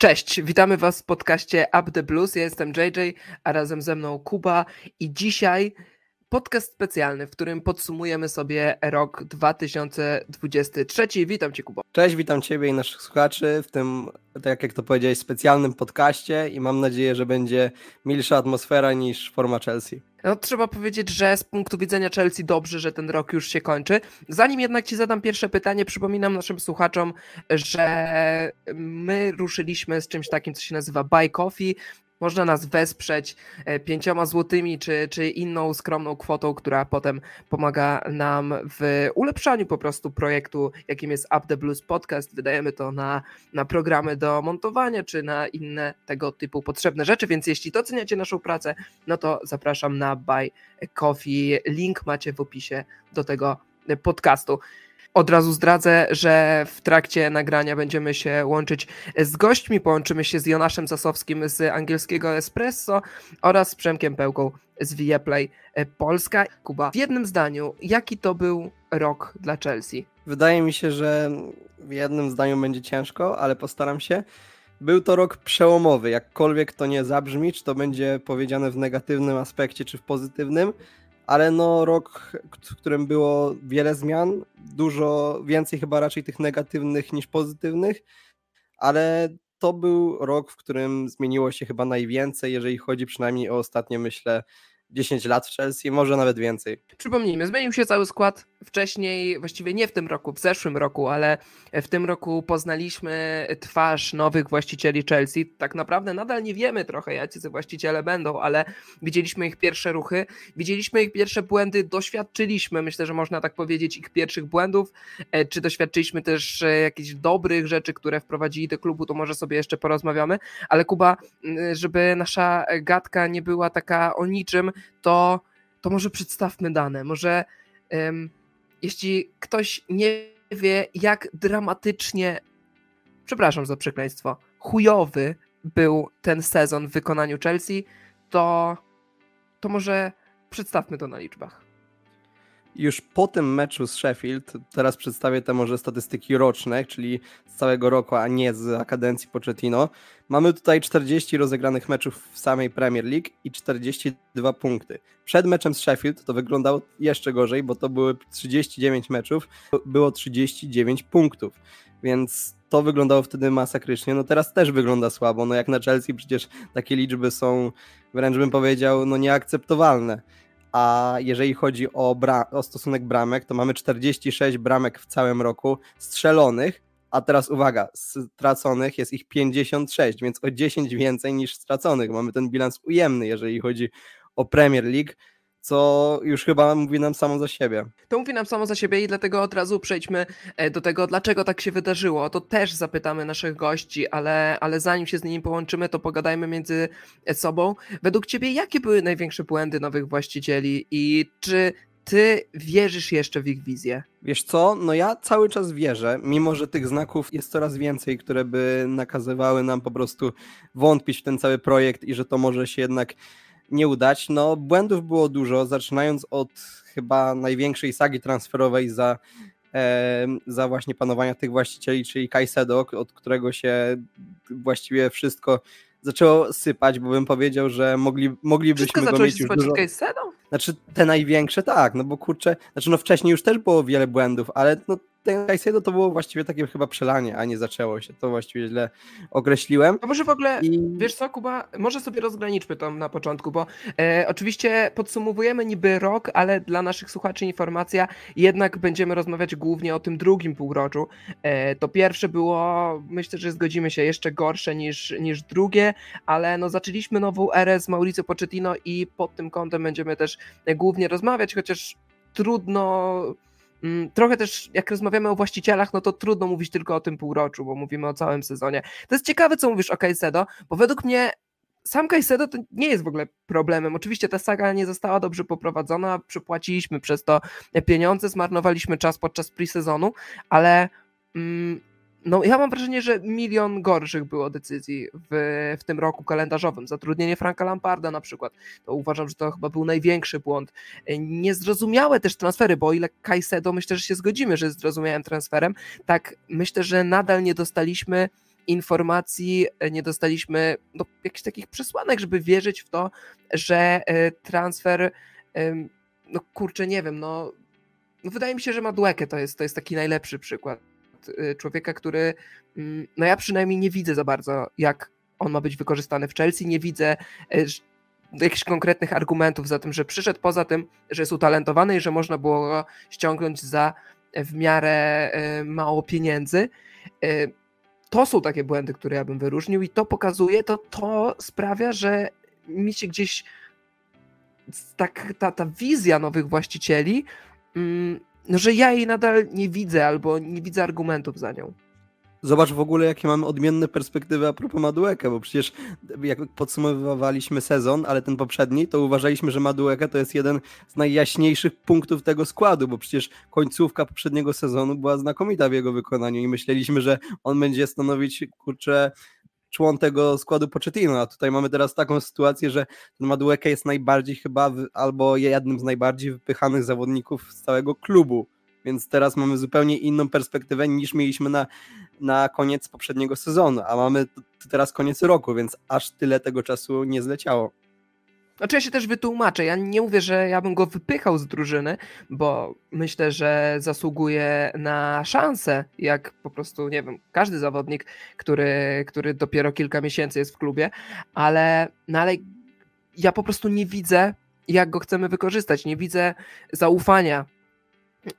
Cześć, witamy Was w podcaście Up the Blues. Ja jestem JJ, a razem ze mną Kuba i dzisiaj podcast specjalny, w którym podsumujemy sobie rok 2023. Witam Cię, Kuba. Cześć, witam Ciebie i naszych słuchaczy w tym, tak jak to powiedziałeś, specjalnym podcaście i mam nadzieję, że będzie milsza atmosfera niż forma Chelsea. No, trzeba powiedzieć, że z punktu widzenia Chelsea dobrze, że ten rok już się kończy. Zanim jednak Ci zadam pierwsze pytanie, przypominam naszym słuchaczom, że my ruszyliśmy z czymś takim, co się nazywa Buy Coffee. Można nas wesprzeć e, pięcioma złotymi czy, czy inną skromną kwotą, która potem pomaga nam w ulepszaniu po prostu projektu, jakim jest Up the Blues Podcast. Wydajemy to na, na programy do montowania czy na inne tego typu potrzebne rzeczy, więc jeśli doceniacie naszą pracę, no to zapraszam na Buy Coffee. Link macie w opisie do tego podcastu. Od razu zdradzę, że w trakcie nagrania będziemy się łączyć z gośćmi. Połączymy się z Jonaszem Zasowskim z angielskiego Espresso oraz z Przemkiem Pełką z Viaplay Polska. Kuba, w jednym zdaniu, jaki to był rok dla Chelsea? Wydaje mi się, że w jednym zdaniu będzie ciężko, ale postaram się. Był to rok przełomowy, jakkolwiek to nie zabrzmi, czy to będzie powiedziane w negatywnym aspekcie, czy w pozytywnym ale no rok, w którym było wiele zmian, dużo więcej chyba raczej tych negatywnych niż pozytywnych, ale to był rok, w którym zmieniło się chyba najwięcej, jeżeli chodzi przynajmniej o ostatnie, myślę, 10 lat w Chelsea, może nawet więcej. Przypomnijmy, zmienił się cały skład wcześniej, właściwie nie w tym roku, w zeszłym roku, ale w tym roku poznaliśmy twarz nowych właścicieli Chelsea. Tak naprawdę nadal nie wiemy trochę, jacy właściciele będą, ale widzieliśmy ich pierwsze ruchy, widzieliśmy ich pierwsze błędy, doświadczyliśmy, myślę, że można tak powiedzieć, ich pierwszych błędów. E, czy doświadczyliśmy też e, jakichś dobrych rzeczy, które wprowadzili do klubu, to może sobie jeszcze porozmawiamy. Ale Kuba, żeby nasza gadka nie była taka o niczym, to, to może przedstawmy dane. Może um, jeśli ktoś nie wie, jak dramatycznie, przepraszam za przekleństwo, chujowy był ten sezon w wykonaniu Chelsea, to, to może przedstawmy to na liczbach już po tym meczu z Sheffield, teraz przedstawię te może statystyki roczne, czyli z całego roku, a nie z kadencji Pochettino, mamy tutaj 40 rozegranych meczów w samej Premier League i 42 punkty. Przed meczem z Sheffield to wyglądało jeszcze gorzej, bo to były 39 meczów, było 39 punktów, więc to wyglądało wtedy masakrycznie. No teraz też wygląda słabo. No jak na Chelsea przecież takie liczby są wręcz bym powiedział no nieakceptowalne a jeżeli chodzi o, bra- o stosunek bramek, to mamy 46 bramek w całym roku strzelonych, a teraz uwaga, straconych jest ich 56, więc o 10 więcej niż straconych. Mamy ten bilans ujemny, jeżeli chodzi o Premier League co już chyba mówi nam samo za siebie. To mówi nam samo za siebie i dlatego od razu przejdźmy e, do tego, dlaczego tak się wydarzyło. To też zapytamy naszych gości, ale, ale zanim się z nimi połączymy, to pogadajmy między sobą. Według Ciebie, jakie były największe błędy nowych właścicieli i czy ty wierzysz jeszcze w ich wizję? Wiesz co, no ja cały czas wierzę, mimo że tych znaków jest coraz więcej, które by nakazywały nam po prostu wątpić w ten cały projekt i że to może się jednak nie udać. No, błędów było dużo, zaczynając od chyba największej sagi transferowej za, e, za właśnie panowania tych właścicieli, czyli Kajsedo, od którego się właściwie wszystko zaczęło sypać, bo bym powiedział, że mogli, moglibyśmy go mieć już dużo... Kajsedo? Znaczy te największe tak, no bo kurczę, znaczy no wcześniej już też było wiele błędów, ale no ten Caicedo to było właściwie takie chyba przelanie, a nie zaczęło się. To właściwie źle określiłem. A może w ogóle, I... wiesz co Kuba, może sobie rozgraniczmy to na początku, bo e, oczywiście podsumowujemy niby rok, ale dla naszych słuchaczy informacja, jednak będziemy rozmawiać głównie o tym drugim półroczu. E, to pierwsze było, myślę, że zgodzimy się, jeszcze gorsze niż, niż drugie, ale no zaczęliśmy nową erę z Mauricio Pochettino i pod tym kątem będziemy też głównie rozmawiać, chociaż trudno trochę też, jak rozmawiamy o właścicielach, no to trudno mówić tylko o tym półroczu, bo mówimy o całym sezonie. To jest ciekawe, co mówisz o Caicedo, bo według mnie sam Caicedo to nie jest w ogóle problemem. Oczywiście ta saga nie została dobrze poprowadzona, przypłaciliśmy przez to pieniądze, zmarnowaliśmy czas podczas pre-sezonu, ale mm, no, ja mam wrażenie, że milion gorszych było decyzji w, w tym roku kalendarzowym. Zatrudnienie Franka Lamparda na przykład, to uważam, że to chyba był największy błąd. Niezrozumiałe też transfery, bo o ile Kajsedo myślę, że się zgodzimy, że jest zrozumiałym transferem, tak myślę, że nadal nie dostaliśmy informacji, nie dostaliśmy no, jakichś takich przesłanek, żeby wierzyć w to, że transfer, no kurczę, nie wiem, no, no wydaje mi się, że Madueke to jest, to jest taki najlepszy przykład człowieka, który, mm, no ja przynajmniej nie widzę za bardzo, jak on ma być wykorzystany w Chelsea, nie widzę jakichś konkretnych argumentów za tym, że przyszedł poza tym, że jest utalentowany i że można było go ściągnąć za w miarę e, mało pieniędzy. E, to są takie błędy, które ja bym wyróżnił i to pokazuje, to, to sprawia, że mi się gdzieś tak, ta, ta wizja nowych właścicieli, mm, no, że ja jej nadal nie widzę albo nie widzę argumentów za nią. Zobacz w ogóle, jakie mamy odmienne perspektywy a propos Madueke, bo przecież jak podsumowywaliśmy sezon, ale ten poprzedni, to uważaliśmy, że Madueke to jest jeden z najjaśniejszych punktów tego składu, bo przecież końcówka poprzedniego sezonu była znakomita w jego wykonaniu i myśleliśmy, że on będzie stanowić, kurczę, człon tego składu Pochettino, a tutaj mamy teraz taką sytuację, że Madueke jest najbardziej chyba, albo jednym z najbardziej wypychanych zawodników z całego klubu więc teraz mamy zupełnie inną perspektywę niż mieliśmy na, na koniec poprzedniego sezonu, a mamy teraz koniec roku, więc aż tyle tego czasu nie zleciało. Znaczy ja się też wytłumaczę, ja nie mówię, że ja bym go wypychał z drużyny, bo myślę, że zasługuje na szansę, jak po prostu, nie wiem, każdy zawodnik, który, który dopiero kilka miesięcy jest w klubie, ale, no ale ja po prostu nie widzę, jak go chcemy wykorzystać, nie widzę zaufania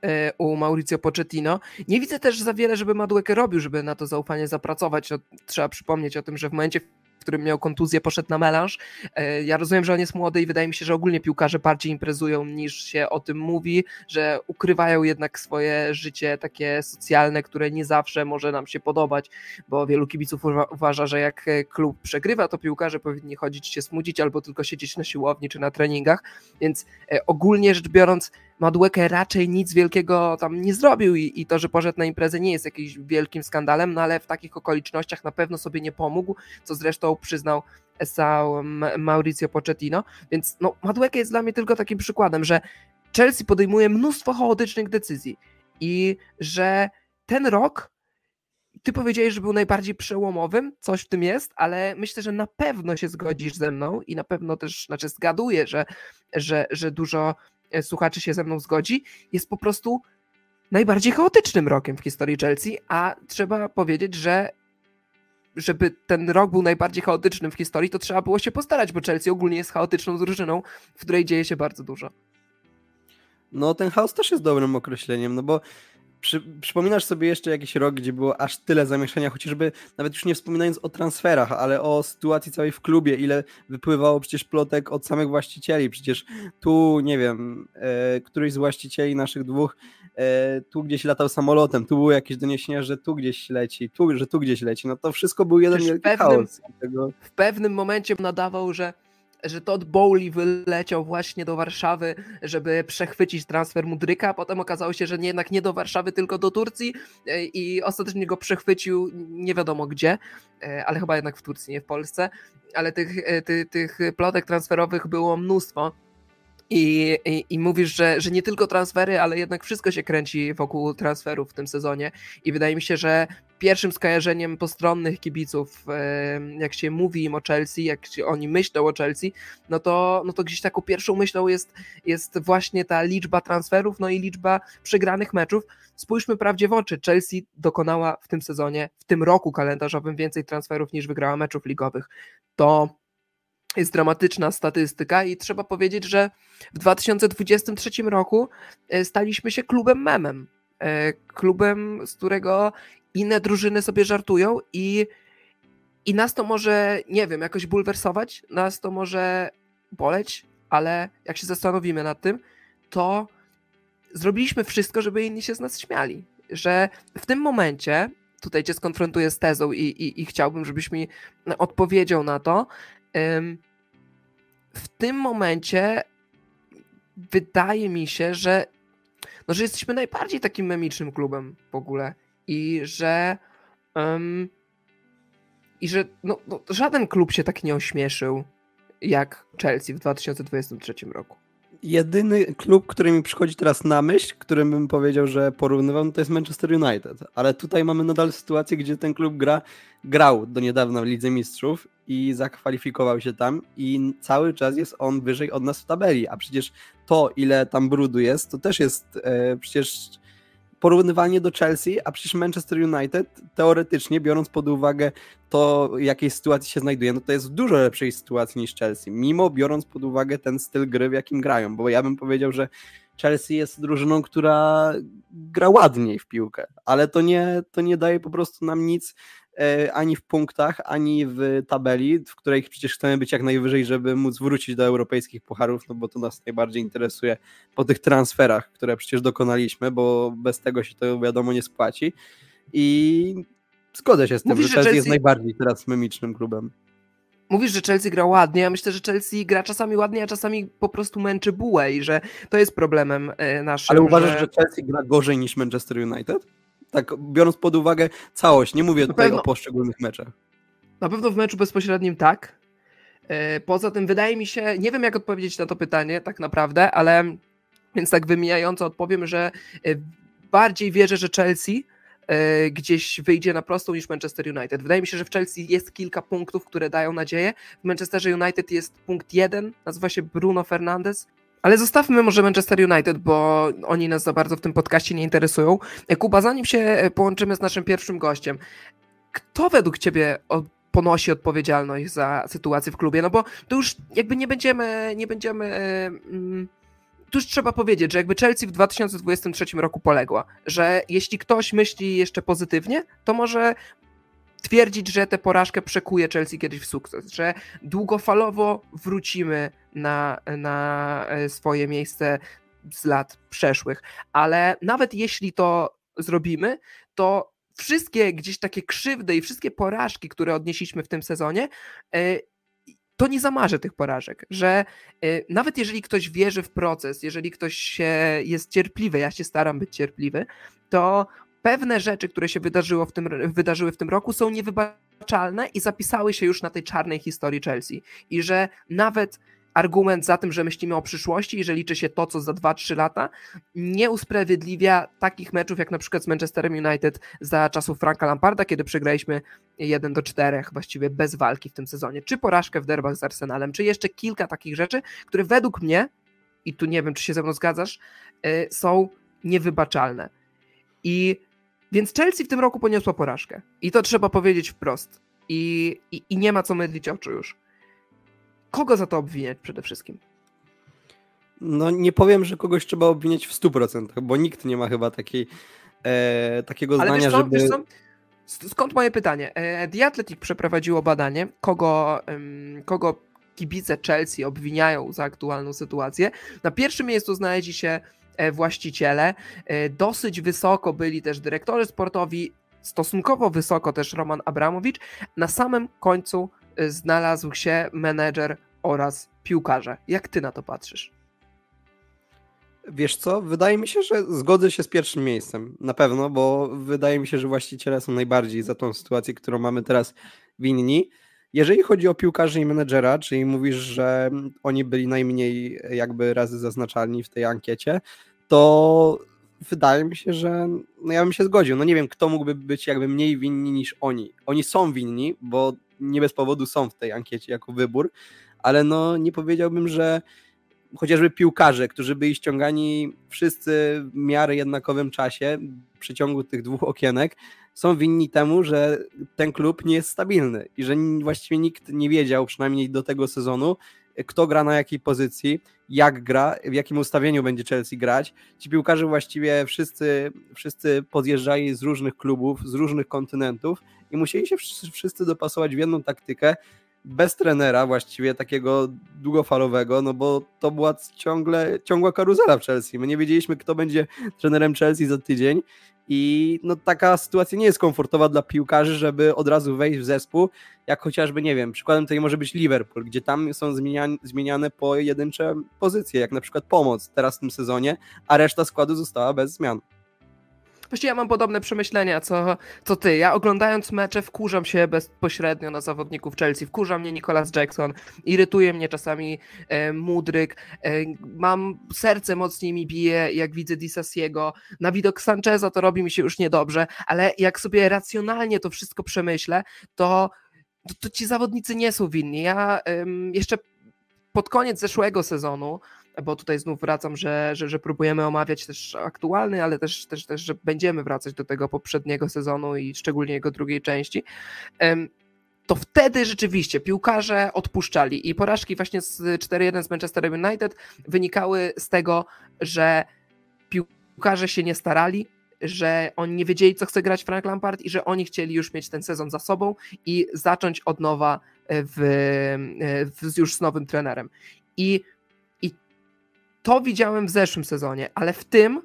E, u Mauricio Pochettino. Nie widzę też za wiele, żeby Madueke robił, żeby na to zaufanie zapracować. No, trzeba przypomnieć o tym, że w momencie, w którym miał kontuzję, poszedł na melanż. E, ja rozumiem, że on jest młody i wydaje mi się, że ogólnie piłkarze bardziej imprezują niż się o tym mówi, że ukrywają jednak swoje życie takie socjalne, które nie zawsze może nam się podobać, bo wielu kibiców uważa, że jak klub przegrywa, to piłkarze powinni chodzić się smudzić albo tylko siedzieć na siłowni czy na treningach, więc e, ogólnie rzecz biorąc Madueke raczej nic wielkiego tam nie zrobił i, i, to, że poszedł na imprezę nie jest jakimś wielkim skandalem, no ale w takich okolicznościach na pewno sobie nie pomógł, co zresztą przyznał Esau Mauricio Pochettino, więc no, Madueke jest dla mnie tylko takim przykładem, że Chelsea podejmuje mnóstwo chaotycznych decyzji i że ten rok ty powiedziałeś, że był najbardziej przełomowym, coś w tym jest, ale myślę, że na pewno się zgodzisz ze mną i na pewno też, znaczy zgaduję, że, że, że dużo E, słuchaczy się ze mną zgodzi, jest po prostu najbardziej chaotycznym rokiem w historii Chelsea, a trzeba powiedzieć, że żeby ten rok był najbardziej chaotycznym w historii, to trzeba było się postarać, bo Chelsea ogólnie jest chaotyczną drużyną, w której dzieje się bardzo dużo. No, ten chaos też jest dobrym określeniem, no bo przy, przypominasz sobie jeszcze jakiś rok, gdzie było aż tyle zamieszania, chociażby nawet już nie wspominając o transferach, ale o sytuacji całej w klubie, ile wypływało przecież plotek od samych właścicieli. Przecież tu, nie wiem, e, któryś z właścicieli naszych dwóch tu gdzieś latał samolotem, tu były jakieś doniesienia, że tu gdzieś leci, tu, że tu gdzieś leci. No to wszystko był jeden wielki chaos. W pewnym momencie nadawał, że że Todd Bowley wyleciał właśnie do Warszawy, żeby przechwycić transfer Mudryka, a potem okazało się, że nie, jednak nie do Warszawy, tylko do Turcji e, i ostatecznie go przechwycił nie wiadomo gdzie, e, ale chyba jednak w Turcji, nie w Polsce, ale tych, e, tych, tych plotek transferowych było mnóstwo. I, i, I, mówisz, że, że nie tylko transfery, ale jednak wszystko się kręci wokół transferów w tym sezonie. I wydaje mi się, że pierwszym skojarzeniem postronnych kibiców, jak się mówi im o Chelsea, jak oni myślą o Chelsea, no to, no to gdzieś taką pierwszą myślą jest, jest właśnie ta liczba transferów, no i liczba przegranych meczów. Spójrzmy prawdzie w oczy. Chelsea dokonała w tym sezonie, w tym roku kalendarzowym więcej transferów niż wygrała meczów ligowych. To jest dramatyczna statystyka i trzeba powiedzieć, że w 2023 roku e, staliśmy się klubem memem. E, klubem, z którego inne drużyny sobie żartują i, i nas to może, nie wiem, jakoś bulwersować, nas to może boleć, ale jak się zastanowimy nad tym, to zrobiliśmy wszystko, żeby inni się z nas śmiali. Że w tym momencie, tutaj cię skonfrontuję z tezą i, i, i chciałbym, żebyś mi odpowiedział na to, w tym momencie wydaje mi się, że, no, że jesteśmy najbardziej takim memicznym klubem w ogóle i że um, i że no, no, żaden klub się tak nie ośmieszył jak Chelsea w 2023 roku. Jedyny klub, który mi przychodzi teraz na myśl, którym bym powiedział, że porównywał, no to jest Manchester United. Ale tutaj mamy nadal sytuację, gdzie ten klub gra, grał do niedawna w Lidze Mistrzów i zakwalifikował się tam i cały czas jest on wyżej od nas w tabeli, a przecież to, ile tam brudu jest, to też jest e, przecież porównywanie do Chelsea, a przecież Manchester United teoretycznie, biorąc pod uwagę to, jakiej sytuacji się znajduje, no to jest w dużo lepszej sytuacji niż Chelsea, mimo biorąc pod uwagę ten styl gry, w jakim grają, bo ja bym powiedział, że Chelsea jest drużyną, która gra ładniej w piłkę, ale to nie, to nie daje po prostu nam nic ani w punktach, ani w tabeli, w której przecież chcemy być jak najwyżej, żeby móc wrócić do europejskich pucharów, no bo to nas najbardziej interesuje po tych transferach, które przecież dokonaliśmy, bo bez tego się to wiadomo nie spłaci. I zgodzę się z tym, Mówisz, że Chelsea, Chelsea jest najbardziej teraz memicznym klubem. Mówisz, że Chelsea gra ładnie, ja myślę, że Chelsea gra czasami ładnie, a czasami po prostu męczy bułę i że to jest problemem e, naszym. Ale uważasz, że, że Chelsea gra gorzej niż Manchester United? Tak biorąc pod uwagę całość, nie mówię tutaj pewno, o poszczególnych meczach. Na pewno w meczu bezpośrednim tak. E, poza tym wydaje mi się, nie wiem jak odpowiedzieć na to pytanie tak naprawdę, ale więc tak wymijająco odpowiem, że e, bardziej wierzę, że Chelsea e, gdzieś wyjdzie na prostą niż Manchester United. Wydaje mi się, że w Chelsea jest kilka punktów, które dają nadzieję. W Manchesterze United jest punkt jeden, nazywa się Bruno Fernandes ale zostawmy może Manchester United, bo oni nas za bardzo w tym podcaście nie interesują. Kuba, zanim się połączymy z naszym pierwszym gościem, kto według Ciebie ponosi odpowiedzialność za sytuację w klubie? No bo tu już jakby nie będziemy, nie będziemy. Mm, tu już trzeba powiedzieć, że jakby Chelsea w 2023 roku poległa, że jeśli ktoś myśli jeszcze pozytywnie, to może twierdzić, że tę porażkę przekuje Chelsea kiedyś w sukces, że długofalowo wrócimy na, na e, swoje miejsce z lat przeszłych. Ale nawet jeśli to zrobimy, to wszystkie gdzieś takie krzywdy i wszystkie porażki, które odnieśliśmy w tym sezonie, e, to nie zamarzy tych porażek, że e, nawet jeżeli ktoś wierzy w proces, jeżeli ktoś jest cierpliwy, ja się staram być cierpliwy, to pewne rzeczy, które się wydarzyło w tym, wydarzyły w tym roku, są niewybaczalne i zapisały się już na tej czarnej historii Chelsea. I że nawet argument za tym, że myślimy o przyszłości i że liczy się to, co za 2-3 lata, nie usprawiedliwia takich meczów jak na przykład z Manchesterem United za czasów Franka Lamparda, kiedy przegraliśmy 1 do 4 właściwie bez walki w tym sezonie, czy porażkę w derbach z Arsenalem, czy jeszcze kilka takich rzeczy, które według mnie, i tu nie wiem, czy się ze mną zgadzasz, y, są niewybaczalne. I więc Chelsea w tym roku poniosła porażkę. I to trzeba powiedzieć wprost. I, i, i nie ma co mydlić oczu już. Kogo za to obwiniać przede wszystkim? No nie powiem, że kogoś trzeba obwiniać w 100%, bo nikt nie ma chyba takiej, e, takiego Ale zdania, wiesz co, żeby... Wiesz co? Skąd moje pytanie? E, The Athletic przeprowadziło badanie, kogo, kogo kibice Chelsea obwiniają za aktualną sytuację. Na pierwszym miejscu znaleźli się właściciele. E, dosyć wysoko byli też dyrektorzy sportowi, stosunkowo wysoko też Roman Abramowicz. Na samym końcu e, znalazł się menedżer oraz piłkarze. Jak ty na to patrzysz? Wiesz co, wydaje mi się, że zgodzę się z pierwszym miejscem, na pewno, bo wydaje mi się, że właściciele są najbardziej za tą sytuację, którą mamy teraz winni. Jeżeli chodzi o piłkarzy i menedżera, czyli mówisz, że oni byli najmniej jakby razy zaznaczalni w tej ankiecie, to wydaje mi się, że no ja bym się zgodził. No nie wiem, kto mógłby być jakby mniej winni niż oni. Oni są winni, bo nie bez powodu są w tej ankiecie jako wybór, ale no nie powiedziałbym, że chociażby piłkarze, którzy byli ściągani wszyscy w miarę jednakowym czasie w przeciągu tych dwóch okienek, są winni temu, że ten klub nie jest stabilny i że właściwie nikt nie wiedział, przynajmniej do tego sezonu, kto gra na jakiej pozycji, jak gra, w jakim ustawieniu będzie Chelsea grać. Ci piłkarze właściwie wszyscy, wszyscy podjeżdżali z różnych klubów, z różnych kontynentów i musieli się wszyscy dopasować w jedną taktykę, bez trenera właściwie takiego długofalowego, no bo to była ciągle, ciągła karuzela w Chelsea. My nie wiedzieliśmy, kto będzie trenerem Chelsea za tydzień i no, taka sytuacja nie jest komfortowa dla piłkarzy, żeby od razu wejść w zespół, jak chociażby, nie wiem, przykładem tutaj może być Liverpool, gdzie tam są zmieniane, zmieniane pojedyncze pozycje, jak na przykład pomoc teraz w tym sezonie, a reszta składu została bez zmian. Właściwie ja mam podobne przemyślenia, co, co ty. Ja oglądając mecze wkurzam się bezpośrednio na zawodników Chelsea. Wkurza mnie Nicolas Jackson, irytuje mnie czasami e, Mudryk. E, mam serce mocniej mi bije, jak widzę Disasiego. Na widok Sancheza to robi mi się już niedobrze, ale jak sobie racjonalnie to wszystko przemyślę, to, to, to ci zawodnicy nie są winni. Ja jeszcze pod koniec zeszłego sezonu bo tutaj znów wracam, że, że, że próbujemy omawiać też aktualny, ale też, też, też, że będziemy wracać do tego poprzedniego sezonu i szczególnie jego drugiej części to wtedy rzeczywiście piłkarze odpuszczali i porażki właśnie z 4-1 z Manchester United wynikały z tego, że piłkarze się nie starali, że oni nie wiedzieli, co chce grać Frank Lampard i że oni chcieli już mieć ten sezon za sobą i zacząć od nowa w, w, już z nowym trenerem. I to widziałem w zeszłym sezonie, ale w tym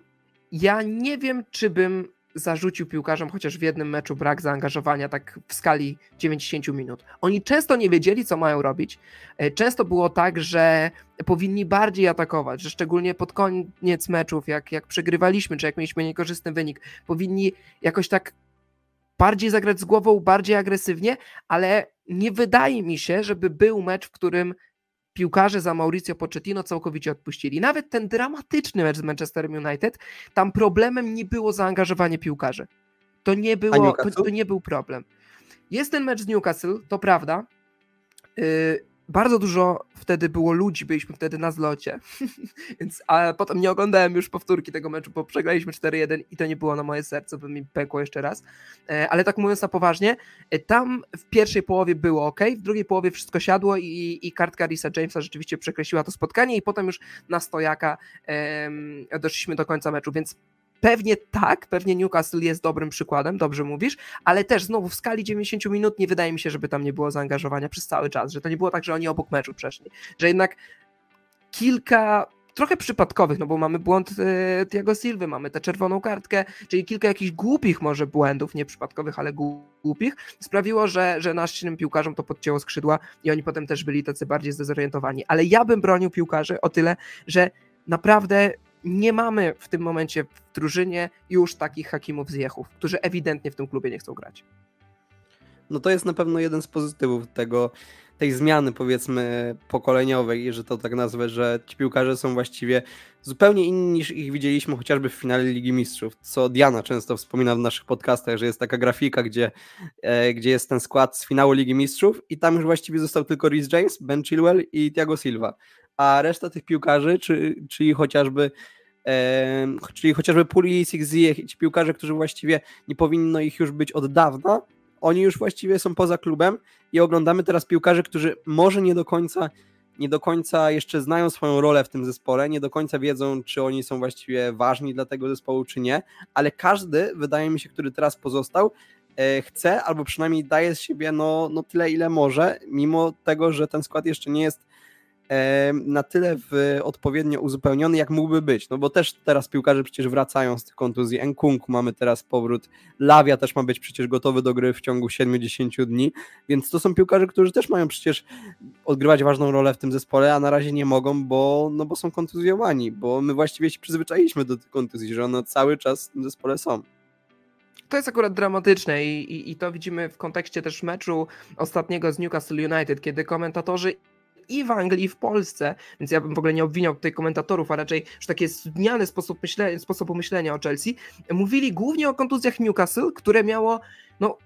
ja nie wiem, czy bym zarzucił piłkarzom chociaż w jednym meczu brak zaangażowania tak w skali 90 minut. Oni często nie wiedzieli, co mają robić. E, często było tak, że powinni bardziej atakować, że szczególnie pod koniec meczów, jak, jak przegrywaliśmy, czy jak mieliśmy niekorzystny wynik, powinni jakoś tak bardziej zagrać z głową, bardziej agresywnie, ale nie wydaje mi się, żeby był mecz, w którym piłkarze za Mauricio Pochettino całkowicie odpuścili. Nawet ten dramatyczny mecz z Manchester United, tam problemem nie było zaangażowanie piłkarzy. To nie, było, to, to, nie był problem. Jest ten mecz z Newcastle, to prawda. Yy, bardzo dużo wtedy było ludzi, byliśmy wtedy na zlocie, więc a potem nie oglądałem już powtórki tego meczu, bo przegraliśmy 4-1 i to nie było na moje serce, by mi pękło jeszcze raz, e, ale tak mówiąc na poważnie, e, tam w pierwszej połowie było ok, w drugiej połowie wszystko siadło i, i kartka Risa Jamesa rzeczywiście przekreśliła to spotkanie i potem już na stojaka em, doszliśmy do końca meczu, więc Pewnie tak, pewnie Newcastle jest dobrym przykładem, dobrze mówisz, ale też znowu w skali 90 minut nie wydaje mi się, żeby tam nie było zaangażowania przez cały czas, że to nie było tak, że oni obok meczu przeszli, że jednak kilka trochę przypadkowych, no bo mamy błąd y, Tiago Silva, mamy tę czerwoną kartkę, czyli kilka jakichś głupich może błędów, nie przypadkowych, ale głupich, sprawiło, że, że naszym piłkarzom to podcięło skrzydła i oni potem też byli tacy bardziej zdezorientowani. Ale ja bym bronił piłkarzy o tyle, że naprawdę nie mamy w tym momencie w drużynie już takich hakimów zjechów, którzy ewidentnie w tym klubie nie chcą grać. No to jest na pewno jeden z pozytywów tego, tej zmiany powiedzmy pokoleniowej, że to tak nazwę, że ci piłkarze są właściwie zupełnie inni niż ich widzieliśmy chociażby w finale Ligi Mistrzów, co Diana często wspomina w naszych podcastach, że jest taka grafika, gdzie, e, gdzie jest ten skład z finału Ligi Mistrzów i tam już właściwie został tylko Rhys James, Ben Chilwell i Thiago Silva, a reszta tych piłkarzy, czy, czyli chociażby czyli chociażby Pulisic, Ziyech, ci piłkarze, którzy właściwie nie powinno ich już być od dawna, oni już właściwie są poza klubem i oglądamy teraz piłkarzy, którzy może nie do końca nie do końca jeszcze znają swoją rolę w tym zespole, nie do końca wiedzą, czy oni są właściwie ważni dla tego zespołu, czy nie, ale każdy, wydaje mi się, który teraz pozostał, e, chce albo przynajmniej daje z siebie no, no tyle, ile może, mimo tego, że ten skład jeszcze nie jest na tyle w, odpowiednio uzupełniony, jak mógłby być. No bo też teraz piłkarze przecież wracają z tych kontuzji. Enkunku mamy teraz powrót. Lawia też ma być przecież gotowy do gry w ciągu 70 dni, więc to są piłkarze, którzy też mają przecież odgrywać ważną rolę w tym zespole, a na razie nie mogą, bo, no bo są kontuzjowani, bo my właściwie się przyzwyczailiśmy do tych kontuzji, że one cały czas w tym zespole są. To jest akurat dramatyczne i, i, i to widzimy w kontekście też meczu ostatniego z Newcastle United, kiedy komentatorzy i w Anglii, i w Polsce, więc ja bym w ogóle nie obwiniał tutaj komentatorów, a raczej już takie zmiany sposób myśle, sposobu myślenia o Chelsea, mówili głównie o kontuzjach Newcastle, które miało, no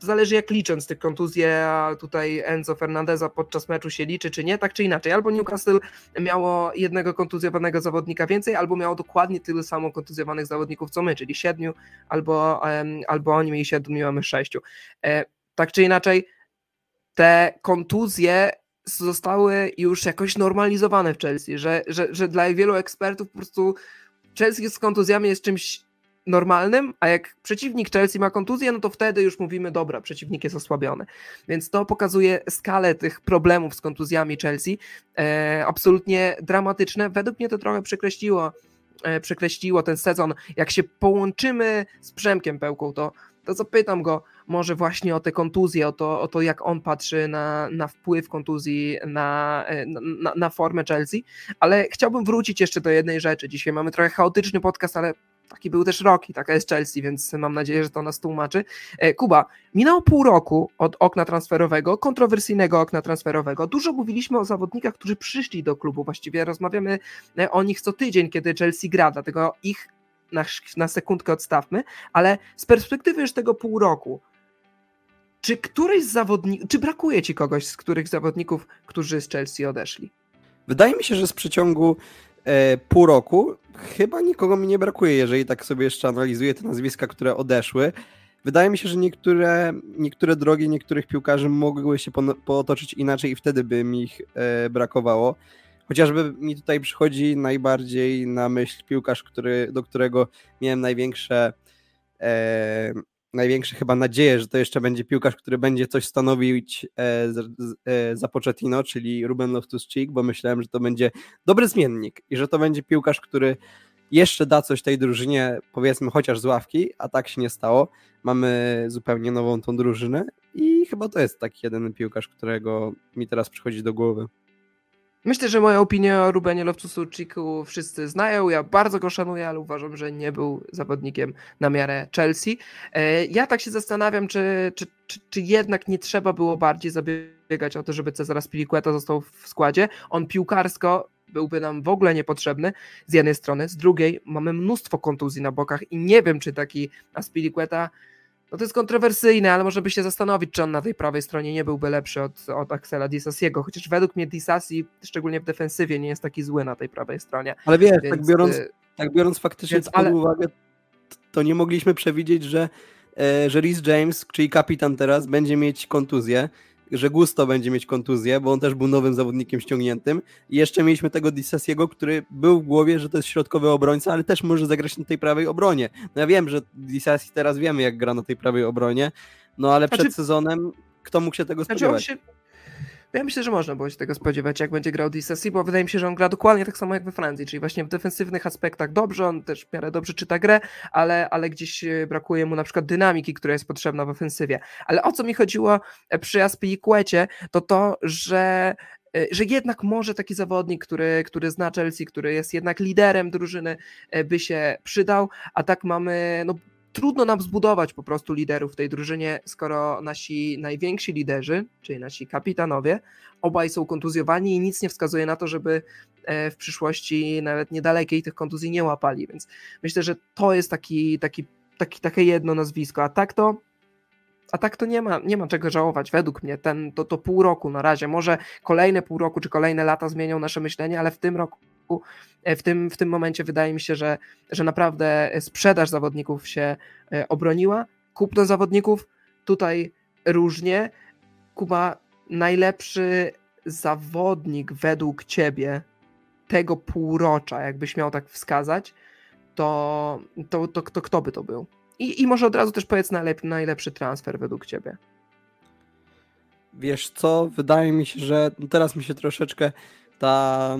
zależy jak licząc tych kontuzje, a tutaj Enzo Fernandeza podczas meczu się liczy, czy nie, tak czy inaczej. Albo Newcastle miało jednego kontuzjowanego zawodnika więcej, albo miało dokładnie tyle samo kontuzjowanych zawodników co my, czyli siedmiu, albo, albo oni mieli siedmiu, my mamy sześciu. E, tak czy inaczej, te kontuzje zostały już jakoś normalizowane w Chelsea, że, że, że dla wielu ekspertów po prostu Chelsea z kontuzjami jest czymś normalnym, a jak przeciwnik Chelsea ma kontuzję, no to wtedy już mówimy, dobra, przeciwnik jest osłabiony. Więc to pokazuje skalę tych problemów z kontuzjami Chelsea. E, absolutnie dramatyczne. Według mnie to trochę przekreśliło, e, przekreśliło ten sezon. Jak się połączymy z Przemkiem Pełką, to, to zapytam go, może właśnie o te kontuzje, o to, o to jak on patrzy na, na wpływ kontuzji na, na, na formę Chelsea, ale chciałbym wrócić jeszcze do jednej rzeczy. Dzisiaj mamy trochę chaotyczny podcast, ale taki był też rok i taka jest Chelsea, więc mam nadzieję, że to nas tłumaczy. E, Kuba, minęło pół roku od okna transferowego, kontrowersyjnego okna transferowego. Dużo mówiliśmy o zawodnikach, którzy przyszli do klubu. Właściwie rozmawiamy e, o nich co tydzień, kiedy Chelsea gra, dlatego ich na, na sekundkę odstawmy, ale z perspektywy już tego pół roku, czy któryś z zawodników, czy brakuje ci kogoś z których zawodników, którzy z Chelsea odeszli? Wydaje mi się, że z przeciągu e, pół roku chyba nikogo mi nie brakuje, jeżeli tak sobie jeszcze analizuję te nazwiska, które odeszły. Wydaje mi się, że niektóre, niektóre drogi niektórych piłkarzy mogły się potoczyć inaczej i wtedy by mi ich e, brakowało. Chociażby mi tutaj przychodzi najbardziej na myśl piłkarz, który, do którego miałem największe, e, największe chyba nadzieję, że to jeszcze będzie piłkarz, który będzie coś stanowić e, e, za Pochettino, czyli Ruben Loftus-Cheek, bo myślałem, że to będzie dobry zmiennik i że to będzie piłkarz, który jeszcze da coś tej drużynie, powiedzmy chociaż z ławki, a tak się nie stało. Mamy zupełnie nową tą drużynę i chyba to jest taki jeden piłkarz, którego mi teraz przychodzi do głowy. Myślę, że moja opinia o Rubenie Loftusu-Cheeku wszyscy znają. Ja bardzo go szanuję, ale uważam, że nie był zawodnikiem na miarę Chelsea. E, ja tak się zastanawiam, czy, czy, czy, czy jednak nie trzeba było bardziej zabiegać o to, żeby Cezara Spiliqueta został w składzie. On piłkarsko byłby nam w ogóle niepotrzebny z jednej strony, z drugiej mamy mnóstwo kontuzji na bokach i nie wiem, czy taki Aspilicueta no to jest kontrowersyjne, ale może by się zastanowić, czy on na tej prawej stronie nie byłby lepszy od, od Axela Disasiego, chociaż według mnie Disasi, szczególnie w defensywie, nie jest taki zły na tej prawej stronie. Ale wiesz, tak Więc, tak, biorąc, y, tak biorąc faktycznie Więc, pod ale... uwagę, to nie mogliśmy przewidzieć, że, e, że Rhys James, czyli kapitan teraz, będzie mieć kontuzję że Gusto będzie mieć kontuzję, bo on też był nowym zawodnikiem ściągniętym. I jeszcze mieliśmy tego Disasiego, który był w głowie, że to jest środkowy obrońca, ale też może zagrać na tej prawej obronie. No ja wiem, że Disasi teraz wiemy, jak gra na tej prawej obronie, no ale przed znaczy, sezonem kto mógł się tego spodziewać? Znaczy ja myślę, że można było się tego spodziewać, jak będzie grał DCC, bo wydaje mi się, że on gra dokładnie tak samo jak we Francji, czyli właśnie w defensywnych aspektach dobrze, on też w miarę dobrze czyta grę, ale, ale gdzieś e, brakuje mu na przykład dynamiki, która jest potrzebna w ofensywie. Ale o co mi chodziło e, przy Aspilicuecie, to to, że e, że jednak może taki zawodnik, który, który zna Chelsea, który jest jednak liderem drużyny, by się przydał, a tak mamy no, trudno nam zbudować po prostu liderów w tej drużynie, skoro nasi najwięksi liderzy, czyli nasi kapitanowie, obaj są kontuzjowani i nic nie wskazuje na to, żeby e, w przyszłości nawet niedalekiej tych kontuzji nie łapali, więc myślę, że to jest taki, taki, taki, takie jedno nazwisko, a tak to a tak to nie ma, nie ma czego żałować, według mnie, ten, to, to pół roku na razie, może kolejne pół roku czy kolejne lata zmienią nasze myślenie, ale w tym roku E, w tym, w tym momencie wydaje mi się, że, że naprawdę sprzedaż zawodników się e, obroniła. Kupno zawodników tutaj różnie. Kuba, najlepszy zawodnik według ciebie tego półrocza, jakbyś miał tak wskazać, to, to, to, to kto by to był? I, I może od razu też powiedz najlep, najlepszy transfer według ciebie. Wiesz co, wydaje mi się, że teraz mi się troszeczkę ta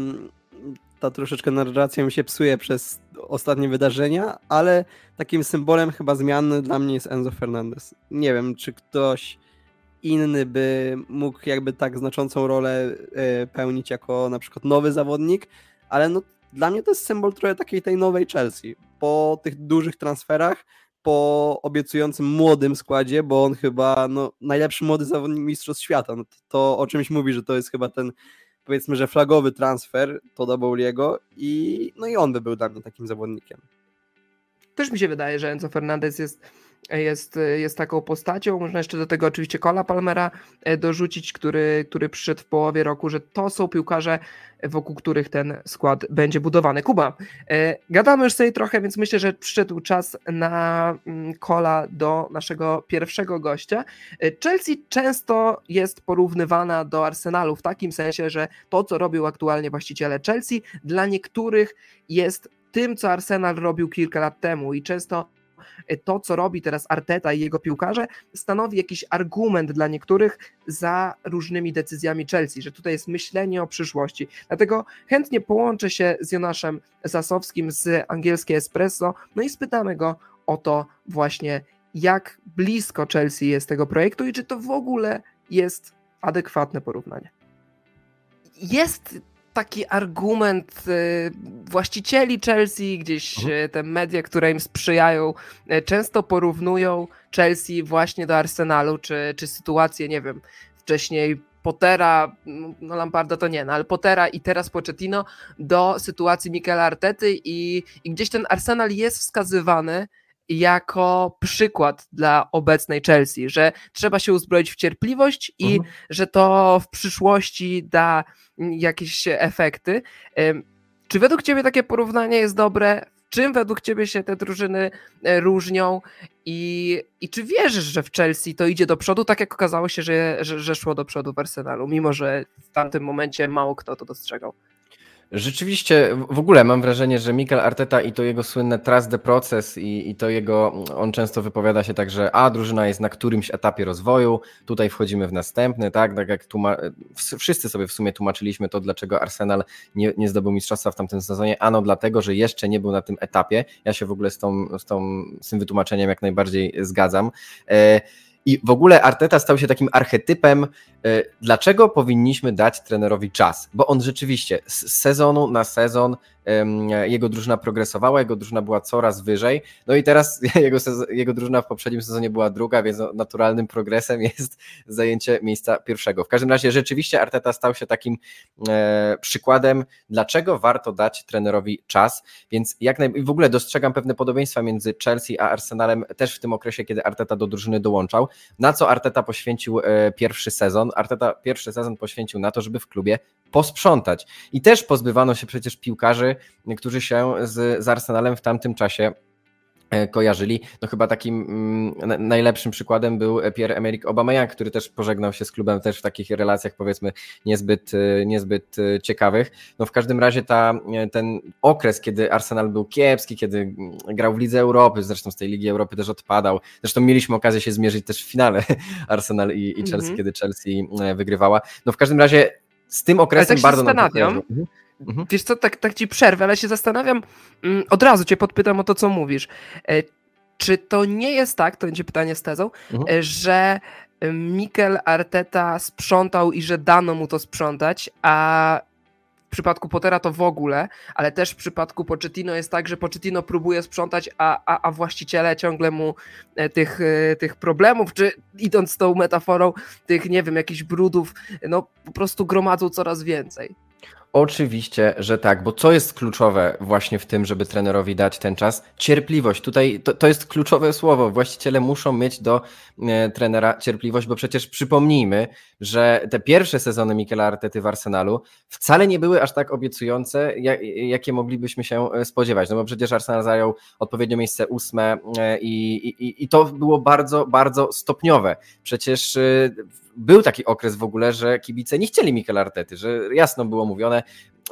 ta troszeczkę narracja mi się psuje przez ostatnie wydarzenia, ale takim symbolem chyba zmiany dla mnie jest Enzo Fernandez. Nie wiem, czy ktoś inny by mógł jakby tak znaczącą rolę e, pełnić jako na przykład nowy zawodnik, ale no, dla mnie to jest symbol trochę takiej tej nowej Chelsea. Po tych dużych transferach, po obiecującym młodym składzie, bo on chyba no, najlepszy młody zawodnik Mistrzostw Świata. No to, to o czymś mówi, że to jest chyba ten powiedzmy, że flagowy transfer to do Bowliego i no i on by był dla mnie takim zawodnikiem. Też mi się wydaje, że Enzo Fernandez jest jest, jest taką postacią. Można jeszcze do tego oczywiście Cola Palmera e, dorzucić, który, który przyszedł w połowie roku, że to są piłkarze, wokół których ten skład będzie budowany. Kuba, e, gadamy już sobie trochę, więc myślę, że przyszedł czas na Cola mm, do naszego pierwszego gościa. E, Chelsea często jest porównywana do Arsenalu w takim sensie, że to, co robią aktualnie właściciele Chelsea, dla niektórych jest tym, co Arsenal robił kilka lat temu i często E, to, co robi teraz Arteta i jego piłkarze, stanowi jakiś argument dla niektórych za różnymi decyzjami Chelsea, że tutaj jest myślenie o przyszłości. Dlatego chętnie połączę się z Jonaszem Zasowskim z angielskie Espresso, no i spytamy go o to właśnie, jak blisko Chelsea jest tego projektu i czy to w ogóle jest adekwatne porównanie. Jest taki argument y, właścicieli Chelsea, gdzieś Mhm. e, te media, które im sprzyjają, e, często porównują Chelsea właśnie do Arsenalu, czy, czy sytuację, nie wiem, wcześniej Pottera, no no Lamparda to nie, no ale Pottera i teraz Pochettino do sytuacji Mikela Artety i, i gdzieś ten Arsenal jest wskazywany jako przykład dla obecnej Chelsea, że trzeba się uzbroić w cierpliwość i Mhm. że to w przyszłości da jakieś efekty. Czy według Ciebie takie porównanie jest dobre? Czym według Ciebie się te drużyny e, różnią? I, i czy wierzysz, że w Chelsea to idzie do przodu, tak jak okazało się, że, że, że szło do przodu w Arsenalu, mimo że w tamtym momencie mało kto to dostrzegał? Rzeczywiście, w ogóle mam wrażenie, że Mikel Arteta i to jego słynne trust the process i, i to jego, on często wypowiada się tak, że a drużyna jest na którymś etapie rozwoju, tutaj wchodzimy w następny, tak, tak jak tłuma- wszyscy sobie w sumie tłumaczyliśmy to, dlaczego Arsenal nie, nie zdobył mistrzostwa w tamtym sezonie, ano dlatego, że jeszcze nie był na tym etapie, ja się w ogóle z, tą, z, tą, z tym wytłumaczeniem jak najbardziej zgadzam. E, i w ogóle Arteta stał się takim archetypem, e, dlaczego powinniśmy dać trenerowi czas, bo on rzeczywiście z sezonu na sezon jego drużyna progresowała, jego drużyna była coraz wyżej, no i teraz jego, jego drużyna w poprzednim sezonie była druga, więc no, naturalnym progresem jest zajęcie miejsca pierwszego. W każdym razie rzeczywiście Arteta stał się takim e, przykładem, dlaczego warto dać trenerowi czas, więc jak naj... w ogóle dostrzegam pewne podobieństwa między Chelsea a Arsenalem też w tym okresie, kiedy Arteta do drużyny dołączał, na co Arteta poświęcił e, pierwszy sezon. Arteta pierwszy sezon poświęcił na to, żeby w klubie posprzątać. I też pozbywano się przecież piłkarzy, którzy się z, z Arsenalem w tamtym czasie e, kojarzyli. No chyba takim mm, na- najlepszym przykładem był Pierre-Emerick Aubameyang, który też pożegnał się z klubem też w takich relacjach powiedzmy niezbyt, e, niezbyt e, ciekawych. No w każdym razie ta, ten okres, kiedy Arsenal był kiepski, kiedy mm, grał w Lidze Europy, zresztą z tej Ligi Europy też odpadał. Zresztą mieliśmy okazję się zmierzyć też w finale Arsenal i, i Chelsea, Mhm. kiedy Chelsea wygrywała. No w każdym razie z tym okresem tak bardzo zastanawiam. Mhm. Mhm. Wiesz co, tak, tak ci przerwę, ale się zastanawiam, mm, od razu cię podpytam o to, co mówisz. E, Czy to nie jest tak, to będzie pytanie z tezą, Mhm. e, że e, Mikel Arteta sprzątał i że dano mu to sprzątać, a w przypadku Pottera to w ogóle, ale też w przypadku Pochettino jest tak, że Pochettino próbuje sprzątać, a, a, a właściciele ciągle mu e, tych, e, tych problemów, czy idąc tą metaforą, tych, nie wiem, jakichś brudów, no po prostu gromadzą coraz więcej. Oczywiście, że tak, bo co jest kluczowe właśnie w tym, żeby trenerowi dać ten czas? Cierpliwość. Tutaj to, to jest kluczowe słowo. Właściciele muszą mieć do e, trenera cierpliwość, bo przecież przypomnijmy, że te pierwsze sezony Mikela Artety w Arsenalu wcale nie były aż tak obiecujące, jak, jakie moglibyśmy się e, spodziewać. No bo przecież Arsenal zajął odpowiednio miejsce ósme e, i, i, i to było bardzo, bardzo stopniowe. Przecież e, był taki okres w ogóle, że kibice nie chcieli Mikela Artety, że jasno było mówione,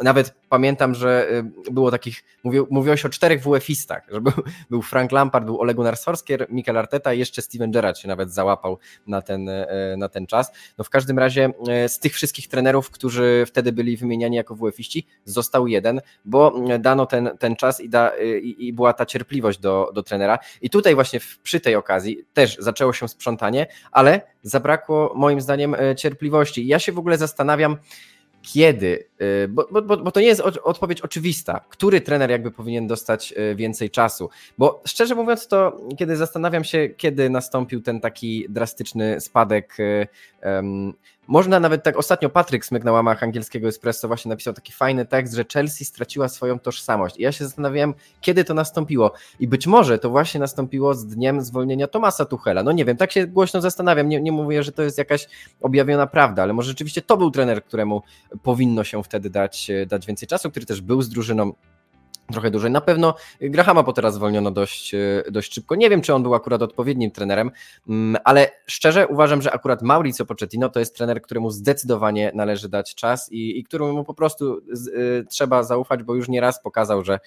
nawet pamiętam, że y, było takich, mówił, mówiło się o czterech WF-istach, że był, był Frank Lampard, był Ole Gunnar Solskjaer, Mikel Arteta i jeszcze Steven Gerrard się nawet załapał na ten, e, na ten czas. No w każdym razie e, z tych wszystkich trenerów, którzy wtedy byli wymieniani jako WF-iści, został jeden, bo dano ten, ten czas i, da, y, i, i była ta cierpliwość do, do trenera. I tutaj właśnie przy tej okazji też zaczęło się sprzątanie, ale zabrakło moim zdaniem cierpliwości. Ja się w ogóle zastanawiam, kiedy, y, bo, bo, bo bo to nie jest odpowiedź oczywista, który trener jakby powinien dostać y, więcej czasu, bo szczerze mówiąc to, kiedy zastanawiam się, kiedy nastąpił ten taki drastyczny spadek, y, em, można nawet tak, ostatnio Patryk Smyk na łamach angielskiego Espresso właśnie napisał taki fajny tekst, że Chelsea straciła swoją tożsamość. I ja się zastanawiałem, kiedy to nastąpiło. I być może to właśnie nastąpiło z dniem zwolnienia Tomasa Tuchela, no nie wiem, tak się głośno zastanawiam, nie, nie mówię, że to jest jakaś objawiona prawda, ale może rzeczywiście to był trener, któremu powinno się wtedy dać, dać więcej czasu, który też był z drużyną trochę dłużej. Na pewno Grahama Pottera zwolniono dość, dość szybko. Nie wiem, czy on był akurat odpowiednim trenerem, mm, ale szczerze uważam, że akurat Mauricio Pochettino to jest trener, któremu zdecydowanie należy dać czas i, i któremu po prostu z, y, trzeba zaufać, bo już nieraz pokazał, że,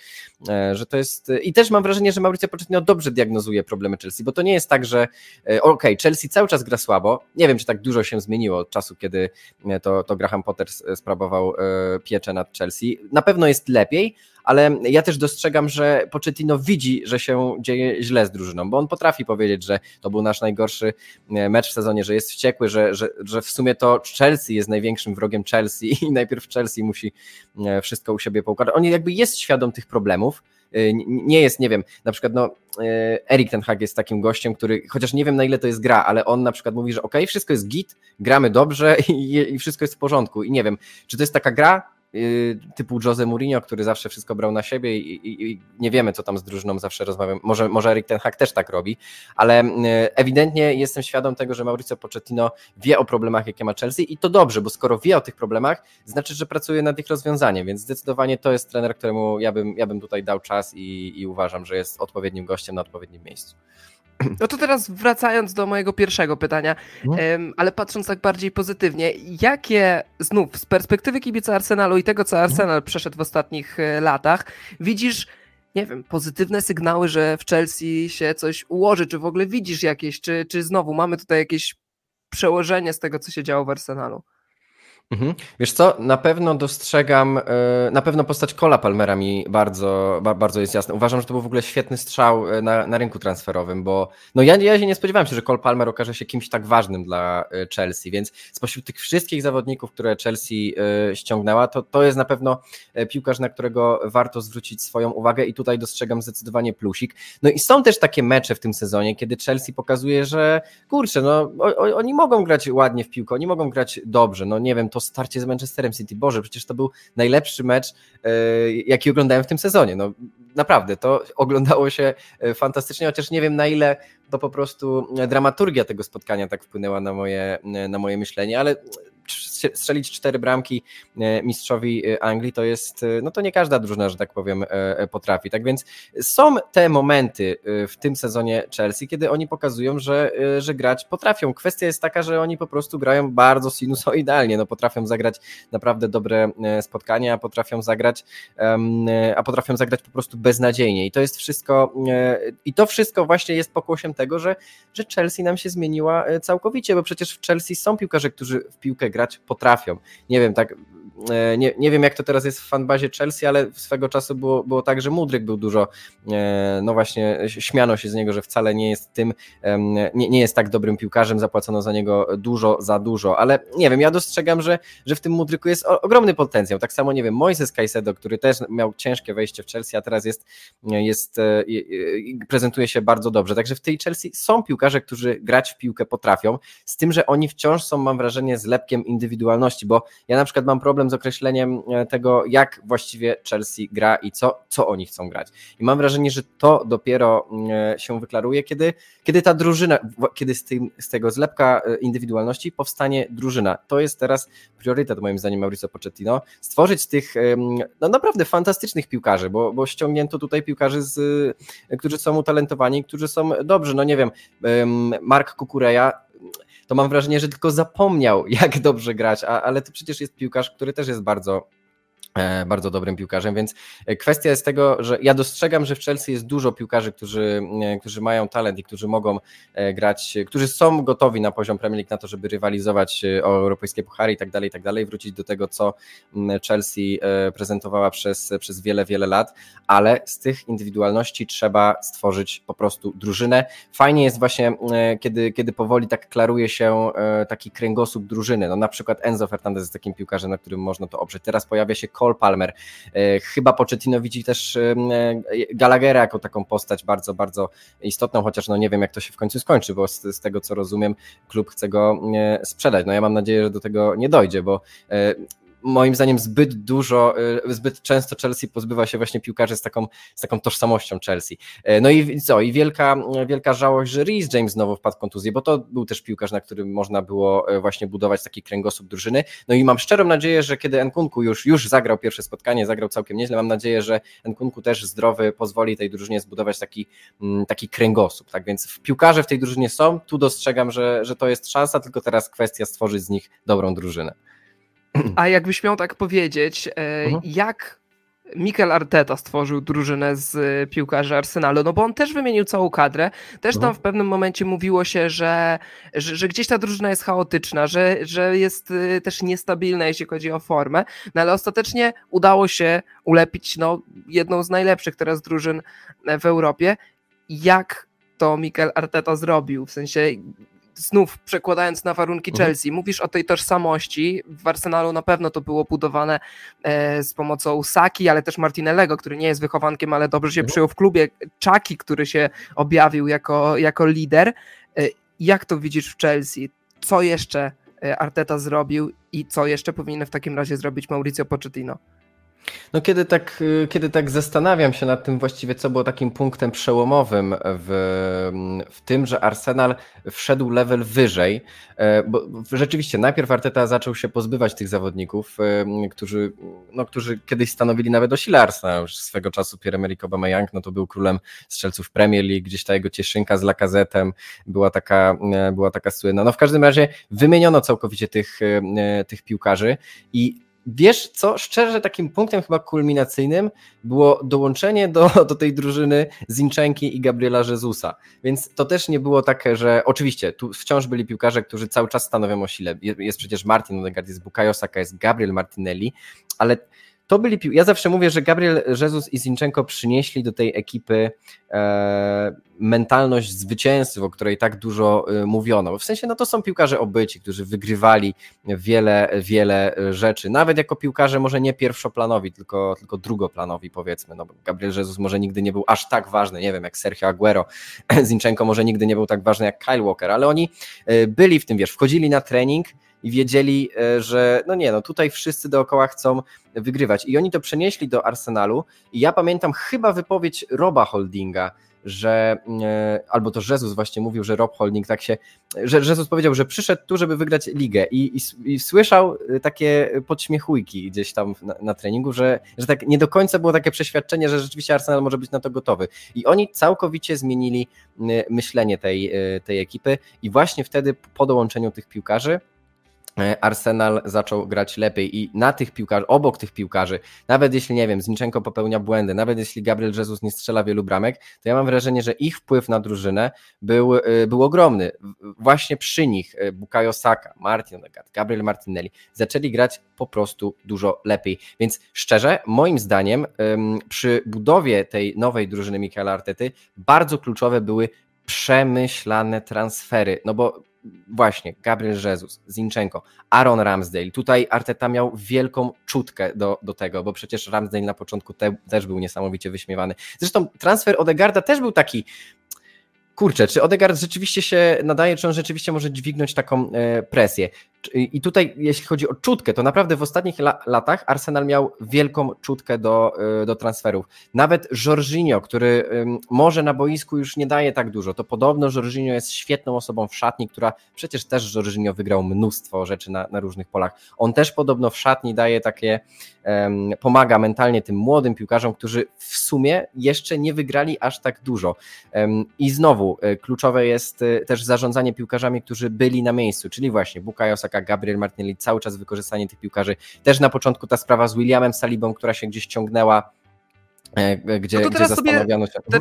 e, że to jest... I też mam wrażenie, że Mauricio Pochettino dobrze diagnozuje problemy Chelsea, bo to nie jest tak, że e, okej, Chelsea cały czas gra słabo. Nie wiem, czy tak dużo się zmieniło od czasu, kiedy e, to, to Graham Potter sprawował e, pieczę nad Chelsea. Na pewno jest lepiej, ale ja też dostrzegam, że Pochettino widzi, że się dzieje źle z drużyną, bo on potrafi powiedzieć, że to był nasz najgorszy e, mecz w sezonie, że jest wściekły, że, że, że w sumie to Chelsea jest największym wrogiem Chelsea i najpierw Chelsea musi e, wszystko u siebie poukładać. On jakby jest świadom tych problemów, e, nie jest, nie wiem, na przykład no, Erik Ten Hag jest takim gościem, który, chociaż nie wiem na ile to jest gra, ale on na przykład mówi, że ok, wszystko jest git, gramy dobrze i, i wszystko jest w porządku i nie wiem, czy to jest taka gra, typu Jose Mourinho, który zawsze wszystko brał na siebie i, i, i, nie wiemy, co tam z drużyną zawsze rozmawiam. Może, może Erik Ten Hag też tak robi, ale y, ewidentnie jestem świadom tego, że Mauricio Pochettino wie o problemach, jakie ma Chelsea i to dobrze, bo skoro wie o tych problemach, znaczy, że pracuje nad ich rozwiązaniem, więc zdecydowanie to jest trener, któremu ja bym, ja bym tutaj dał czas i, i uważam, że jest odpowiednim gościem na odpowiednim miejscu. No to teraz wracając do mojego pierwszego pytania, mhm. ale patrząc tak bardziej pozytywnie, jakie znów z perspektywy kibica Arsenalu i tego, co mhm. Arsenal przeszedł w ostatnich e, latach, widzisz, nie wiem, pozytywne sygnały, że w Chelsea się coś ułoży, czy w ogóle widzisz jakieś, czy, czy znowu mamy tutaj jakieś przełożenie z tego, co się działo w Arsenalu? Mhm. Wiesz co, na pewno dostrzegam, e, na pewno postać Cola Palmera mi bardzo, bardzo jest jasna. Uważam, że to był w ogóle świetny strzał e, na, na rynku transferowym, bo no ja, ja się nie spodziewałem się, że Cole Palmer okaże się kimś tak ważnym dla e, Chelsea, więc spośród tych wszystkich zawodników, które Chelsea ściągnęła, to, to jest na pewno piłkarz, na którego warto zwrócić swoją uwagę i tutaj dostrzegam zdecydowanie plusik. No i są też takie mecze w tym sezonie, kiedy Chelsea pokazuje, że kurczę, no o, oni mogą grać ładnie w piłkę, oni mogą grać dobrze, no nie wiem, to starcie z Manchesterem City. Boże, przecież to był najlepszy mecz, e, jaki oglądałem w tym sezonie. No, naprawdę, to oglądało się e, fantastycznie, chociaż nie wiem na ile to po prostu dramaturgia tego spotkania tak wpłynęła na moje, na moje myślenie, ale strzelić cztery bramki e, mistrzowi e, Anglii to jest, e, no to nie każda drużyna, że tak powiem, potrafi. Tak więc są te momenty w tym sezonie Chelsea, kiedy oni pokazują, że, że grać potrafią. Kwestia jest taka, że oni po prostu grają bardzo sinusoidalnie, no potrafią zagrać naprawdę dobre spotkania, potrafią zagrać, a potrafią zagrać po prostu beznadziejnie i to jest wszystko i to wszystko właśnie jest pokłosiem tego, że, że Chelsea nam się zmieniła całkowicie, bo przecież w Chelsea są piłkarze, którzy w piłkę grać potrafią. Nie wiem, tak nie, nie wiem jak to teraz jest w fanbazie Chelsea, ale swego czasu było, było tak, że Mudryk był dużo, e, no właśnie śmiano się z niego, że wcale nie jest tym, nie, nie jest tak dobrym piłkarzem, zapłacono za niego dużo, za dużo, ale nie wiem, ja dostrzegam, że, że w tym Mudryku jest ogromny potencjał, tak samo nie wiem, Moises Caicedo, który też miał ciężkie wejście w Chelsea, a teraz jest, jest e, prezentuje się bardzo dobrze, także w tej Chelsea są piłkarze, którzy grać w piłkę potrafią, z tym, że oni wciąż są, mam wrażenie, zlepkiem indywidualności, bo ja na przykład mam problem z określeniem e, tego, jak właściwie Chelsea gra i co, co oni chcą grać. I mam wrażenie, że to dopiero e, się wyklaruje, kiedy, kiedy ta drużyna, kiedy z, tym, z tego zlepka e, indywidualności powstanie drużyna. To jest teraz priorytet moim zdaniem Mauricio Pochettino, stworzyć tych no naprawdę fantastycznych piłkarzy, bo, bo ściągnięto tutaj piłkarzy, z, którzy są utalentowani, którzy są dobrzy, no nie wiem, Mark Kukureja to mam wrażenie, że tylko zapomniał, jak dobrze grać, a, ale to przecież jest piłkarz, który też jest bardzo bardzo dobrym piłkarzem, więc e, kwestia jest tego, że ja dostrzegam, że w Chelsea jest dużo piłkarzy, którzy, e, którzy mają talent i którzy mogą grać, którzy są gotowi na poziom Premier League na to, żeby rywalizować o europejskie puchary i tak dalej, i tak dalej, wrócić do tego, co Chelsea prezentowała przez, przez wiele, wiele lat, ale z tych indywidualności trzeba stworzyć po prostu drużynę. Fajnie jest właśnie, kiedy, kiedy powoli tak klaruje się taki kręgosłup drużyny, no na przykład Enzo Fernandez jest takim piłkarzem, na którym można to oprzeć. Teraz pojawia się Cole Palmer. E, chyba Pochettino widzi też e, Gallaghera jako taką postać bardzo, bardzo istotną, chociaż no nie wiem jak to się w końcu skończy, bo z, z tego co rozumiem klub chce go e, sprzedać. No ja mam nadzieję, że do tego nie dojdzie, bo moim zdaniem zbyt dużo, y, zbyt często Chelsea pozbywa się właśnie piłkarzy z taką, z taką tożsamością Chelsea. E, no i co, i wielka, wielka żałość, że Reece James znowu wpadł w kontuzję, bo to był też piłkarz, na którym można było e, właśnie budować taki kręgosłup drużyny. No i mam szczerą nadzieję, że kiedy Nkunku już, już zagrał pierwsze spotkanie, zagrał całkiem nieźle, mam nadzieję, że Nkunku też zdrowy pozwoli tej drużynie zbudować taki, mm, taki kręgosłup. Tak więc piłkarze w tej drużynie są, tu dostrzegam, że, że to jest szansa, tylko teraz kwestia stworzyć z nich dobrą drużynę. A jakbyś miał tak powiedzieć, e, mhm. jak Mikel Arteta stworzył drużynę z y, piłkarzy Arsenalu, no bo on też wymienił całą kadrę. Też tam Mhm. w pewnym momencie mówiło się, że, że, że gdzieś ta drużyna jest chaotyczna, że, że jest y, też niestabilna, jeśli chodzi o formę, no ale ostatecznie udało się ulepić no, jedną z najlepszych teraz drużyn e, w Europie. Jak to Mikel Arteta zrobił? W sensie znów przekładając na warunki Mhm. Chelsea, mówisz o tej tożsamości. W Arsenalu na pewno to było budowane e, z pomocą Saki, ale też Martinellego, który nie jest wychowankiem, ale dobrze się Mhm. przyjął w klubie. Czaki, który się objawił jako, jako lider. E, jak to widzisz w Chelsea? Co jeszcze e, Arteta zrobił i co jeszcze powinien w takim razie zrobić Mauricio Pochettino? No kiedy tak, y, kiedy tak zastanawiam się nad tym właściwie, co było takim punktem przełomowym w, w tym, że Arsenal wszedł level wyżej, e, bo rzeczywiście najpierw Arteta zaczął się pozbywać tych zawodników, e, którzy, no, którzy kiedyś stanowili nawet o sile Arsenal, już swego czasu Pierre-Emerick Aubameyang, no to był królem strzelców Premier League, gdzieś ta jego cieszynka z Lacazette'em była taka, e, była taka słynna. No w każdym razie wymieniono całkowicie tych, tych piłkarzy i Wiesz co, szczerze takim punktem chyba kulminacyjnym było dołączenie do, do tej drużyny Zinczenki i Gabriela Jezusa. Więc to też nie było takie, że oczywiście tu wciąż byli piłkarze, którzy cały czas stanowią o sile. Je- Jest przecież Martin Odegaard, jest Bukayo Saka, jest Gabriel Martinelli, ale to byli pił... Ja zawsze mówię, że Gabriel Jesus i Zinchenko przynieśli do tej ekipy e, mentalność zwycięzców, o której tak dużo e, mówiono. W sensie, no to są piłkarze obyci, którzy wygrywali wiele, wiele rzeczy. Nawet jako piłkarze może nie pierwszoplanowi, tylko, tylko drugoplanowi powiedzmy. No, Gabriel Jesus może nigdy nie był aż tak ważny, nie wiem, jak Sergio Aguero. Zinchenko może nigdy nie był tak ważny jak Kyle Walker, ale oni e, byli w tym, wiesz, wchodzili na trening i wiedzieli, e, że no nie, no tutaj wszyscy dookoła chcą wygrywać. I oni to przenieśli do Arsenalu i ja pamiętam chyba wypowiedź Roba Holdinga, że e, albo to Jezus właśnie mówił, że Rob Holding tak się, że Jezus powiedział, że przyszedł tu, żeby wygrać ligę i, i, i słyszał e, takie podśmiechujki gdzieś tam na, na treningu, że, że tak nie do końca było takie przeświadczenie, że rzeczywiście Arsenal może być na to gotowy. I oni całkowicie zmienili myślenie tej, tej ekipy i właśnie wtedy po dołączeniu tych piłkarzy Arsenal zaczął grać lepiej i na tych piłkarzy, obok tych piłkarzy, nawet jeśli nie wiem, Zinchenko popełnia błędy, nawet jeśli Gabriel Jesus nie strzela wielu bramek, to ja mam wrażenie, że ich wpływ na drużynę był, y, był ogromny. Właśnie przy nich y, Bukayo Saka, Martin Odegaard, Gabriel Martinelli zaczęli grać po prostu dużo lepiej. Więc szczerze, moim zdaniem przy budowie tej nowej drużyny Michaela Artety bardzo kluczowe były przemyślane transfery, no bo właśnie Gabriel Jesus, Zinchenko, Aaron Ramsdale. Tutaj Arteta miał wielką czutkę do, do tego, bo przecież Ramsdale na początku te, też był niesamowicie wyśmiewany. Zresztą transfer Odegarda też był taki. Kurczę, czy Odegaard rzeczywiście się nadaje, czy on rzeczywiście może dźwignąć taką e, presję? I tutaj, jeśli chodzi o czutkę, to naprawdę w ostatnich la latach Arsenal miał wielką czutkę do, e, do transferów. Nawet Jorginho, który może na boisku już nie daje tak dużo, to podobno Jorginho jest świetną osobą w szatni, która przecież też Jorginho wygrał mnóstwo rzeczy na, na różnych polach. On też podobno w szatni daje takie, pomaga mentalnie tym młodym piłkarzom, którzy w sumie jeszcze nie wygrali aż tak dużo. I znowu e, kluczowe jest e, też zarządzanie piłkarzami, którzy byli na miejscu, czyli właśnie Bukayo Saka, Gabriel Martinelli, cały czas wykorzystanie tych piłkarzy. Też na początku ta sprawa z Williamem Salibą, która się gdzieś ciągnęła, e, gdzie, No gdzie zastanawiano się. te-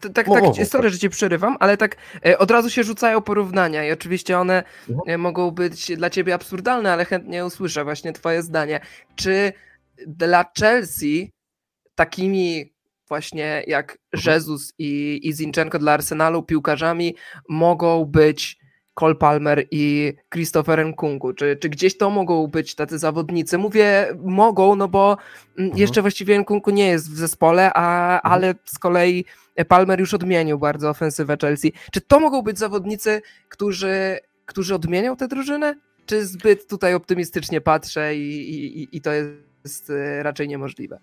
Tak, tak, mów, mów, sorry, że cię przerywam, ale tak e, od razu się rzucają porównania i oczywiście one Mhm. e, mogą być dla ciebie absurdalne, ale chętnie usłyszę właśnie twoje zdanie. Czy dla Chelsea takimi właśnie jak Mhm. Jesus i, i Zinchenko dla Arsenalu piłkarzami mogą być Cole Palmer i Christopher Nkunku? Czy, czy gdzieś to mogą być tacy zawodnicy? Mówię mogą, no bo mm, Mhm. jeszcze właściwie Nkunku nie jest w zespole, a, ale z kolei Palmer już odmienił bardzo ofensywę Chelsea. Czy to mogą być zawodnicy, którzy, którzy odmienią tę drużynę? Czy zbyt tutaj optymistycznie patrzę i, i, i- to jest e, raczej niemożliwe?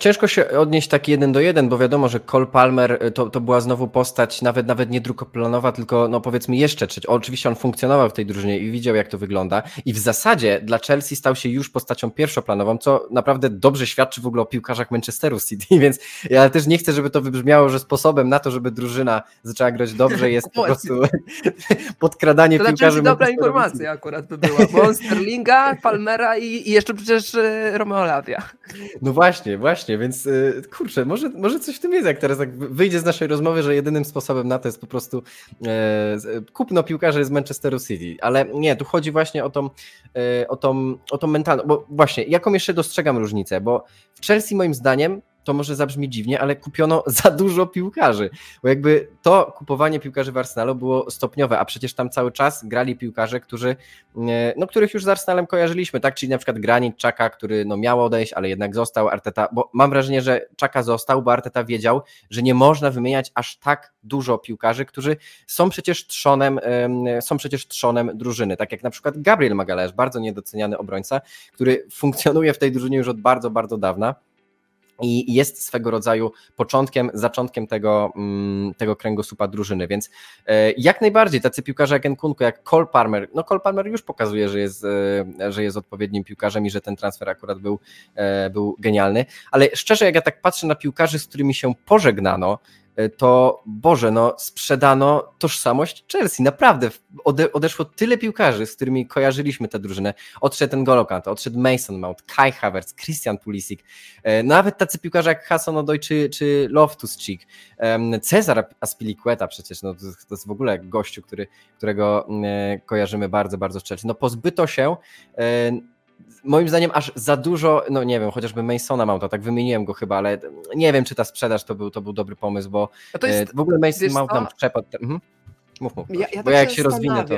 Ciężko się odnieść tak jeden do jeden, bo wiadomo, że Cole Palmer y, to, to była znowu postać nawet nawet nie drugoplanowa, tylko no powiedzmy jeszcze trzeć. Oczywiście on funkcjonował w tej drużynie i widział jak to wygląda i w zasadzie dla Chelsea stał się już postacią pierwszoplanową, co naprawdę dobrze świadczy w ogóle o piłkarzach Manchesteru City, więc ja też nie chcę, żeby to wybrzmiało, że sposobem na to, żeby drużyna zaczęła grać dobrze jest po prostu podkradanie to piłkarzy. To dobra informacja akurat by była, bo Sterlinga, Palmera i, i jeszcze przecież y, Romeo Lavia. No właśnie, właśnie, więc y, kurczę, może, może coś w tym jest, jak teraz jak wyjdzie z naszej rozmowy, że jedynym sposobem na to jest po prostu e, kupno piłkarzy z Manchesteru City, ale nie, tu chodzi właśnie o tą, e, o tą, o tą mentalną, bo właśnie, jaką jeszcze dostrzegam różnicę, bo w Chelsea moim zdaniem to może zabrzmi dziwnie, ale kupiono za dużo piłkarzy, bo jakby to kupowanie piłkarzy w Arsenalu było stopniowe, a przecież tam cały czas grali piłkarze, którzy, e, no, których już z Arsenalem kojarzyliśmy, tak, czyli na przykład Granit Czaka, który no, miał odejść, ale jednak został, Arteta, bo mam wrażenie, że Czaka został, bo Arteta wiedział, że nie można wymieniać aż tak dużo piłkarzy, którzy są przecież trzonem, są przecież trzonem drużyny, tak jak na przykład Gabriel Magalhaes, bardzo niedoceniany obrońca, który funkcjonuje w tej drużynie już od bardzo, bardzo dawna i jest swego rodzaju początkiem, zaczątkiem tego, mm, tego kręgosłupa drużyny, więc e, jak najbardziej tacy piłkarze jak Nkunku, jak Cole Palmer, no Cole Palmer już pokazuje, że jest, e, że jest odpowiednim piłkarzem i że ten transfer akurat był, e, był genialny, ale szczerze jak ja tak patrzę na piłkarzy, z którymi się pożegnano, to Boże, no sprzedano tożsamość Chelsea. Naprawdę ode, odeszło tyle piłkarzy, z którymi kojarzyliśmy tę drużynę. Odszedł ten Golokant, odszedł Mason Mount, Kai Havertz, Christian Pulisic, e, nawet tacy piłkarze jak Hassan Odoi czy, czy Loftus-Cheek, Cezar Aspilicueta przecież, no to, to jest w ogóle gościu, który, którego e, kojarzymy bardzo, bardzo z Chelsea. No pozbyto się moim zdaniem aż za dużo, no nie wiem, chociażby Masona to, tak wymieniłem go chyba, ale nie wiem, czy ta sprzedaż to był, to był dobry pomysł, bo no jest, w ogóle Mason Mount nam przepad. Mhm. Mów, mów, ja, ja bo tak jak się rozwinę, to...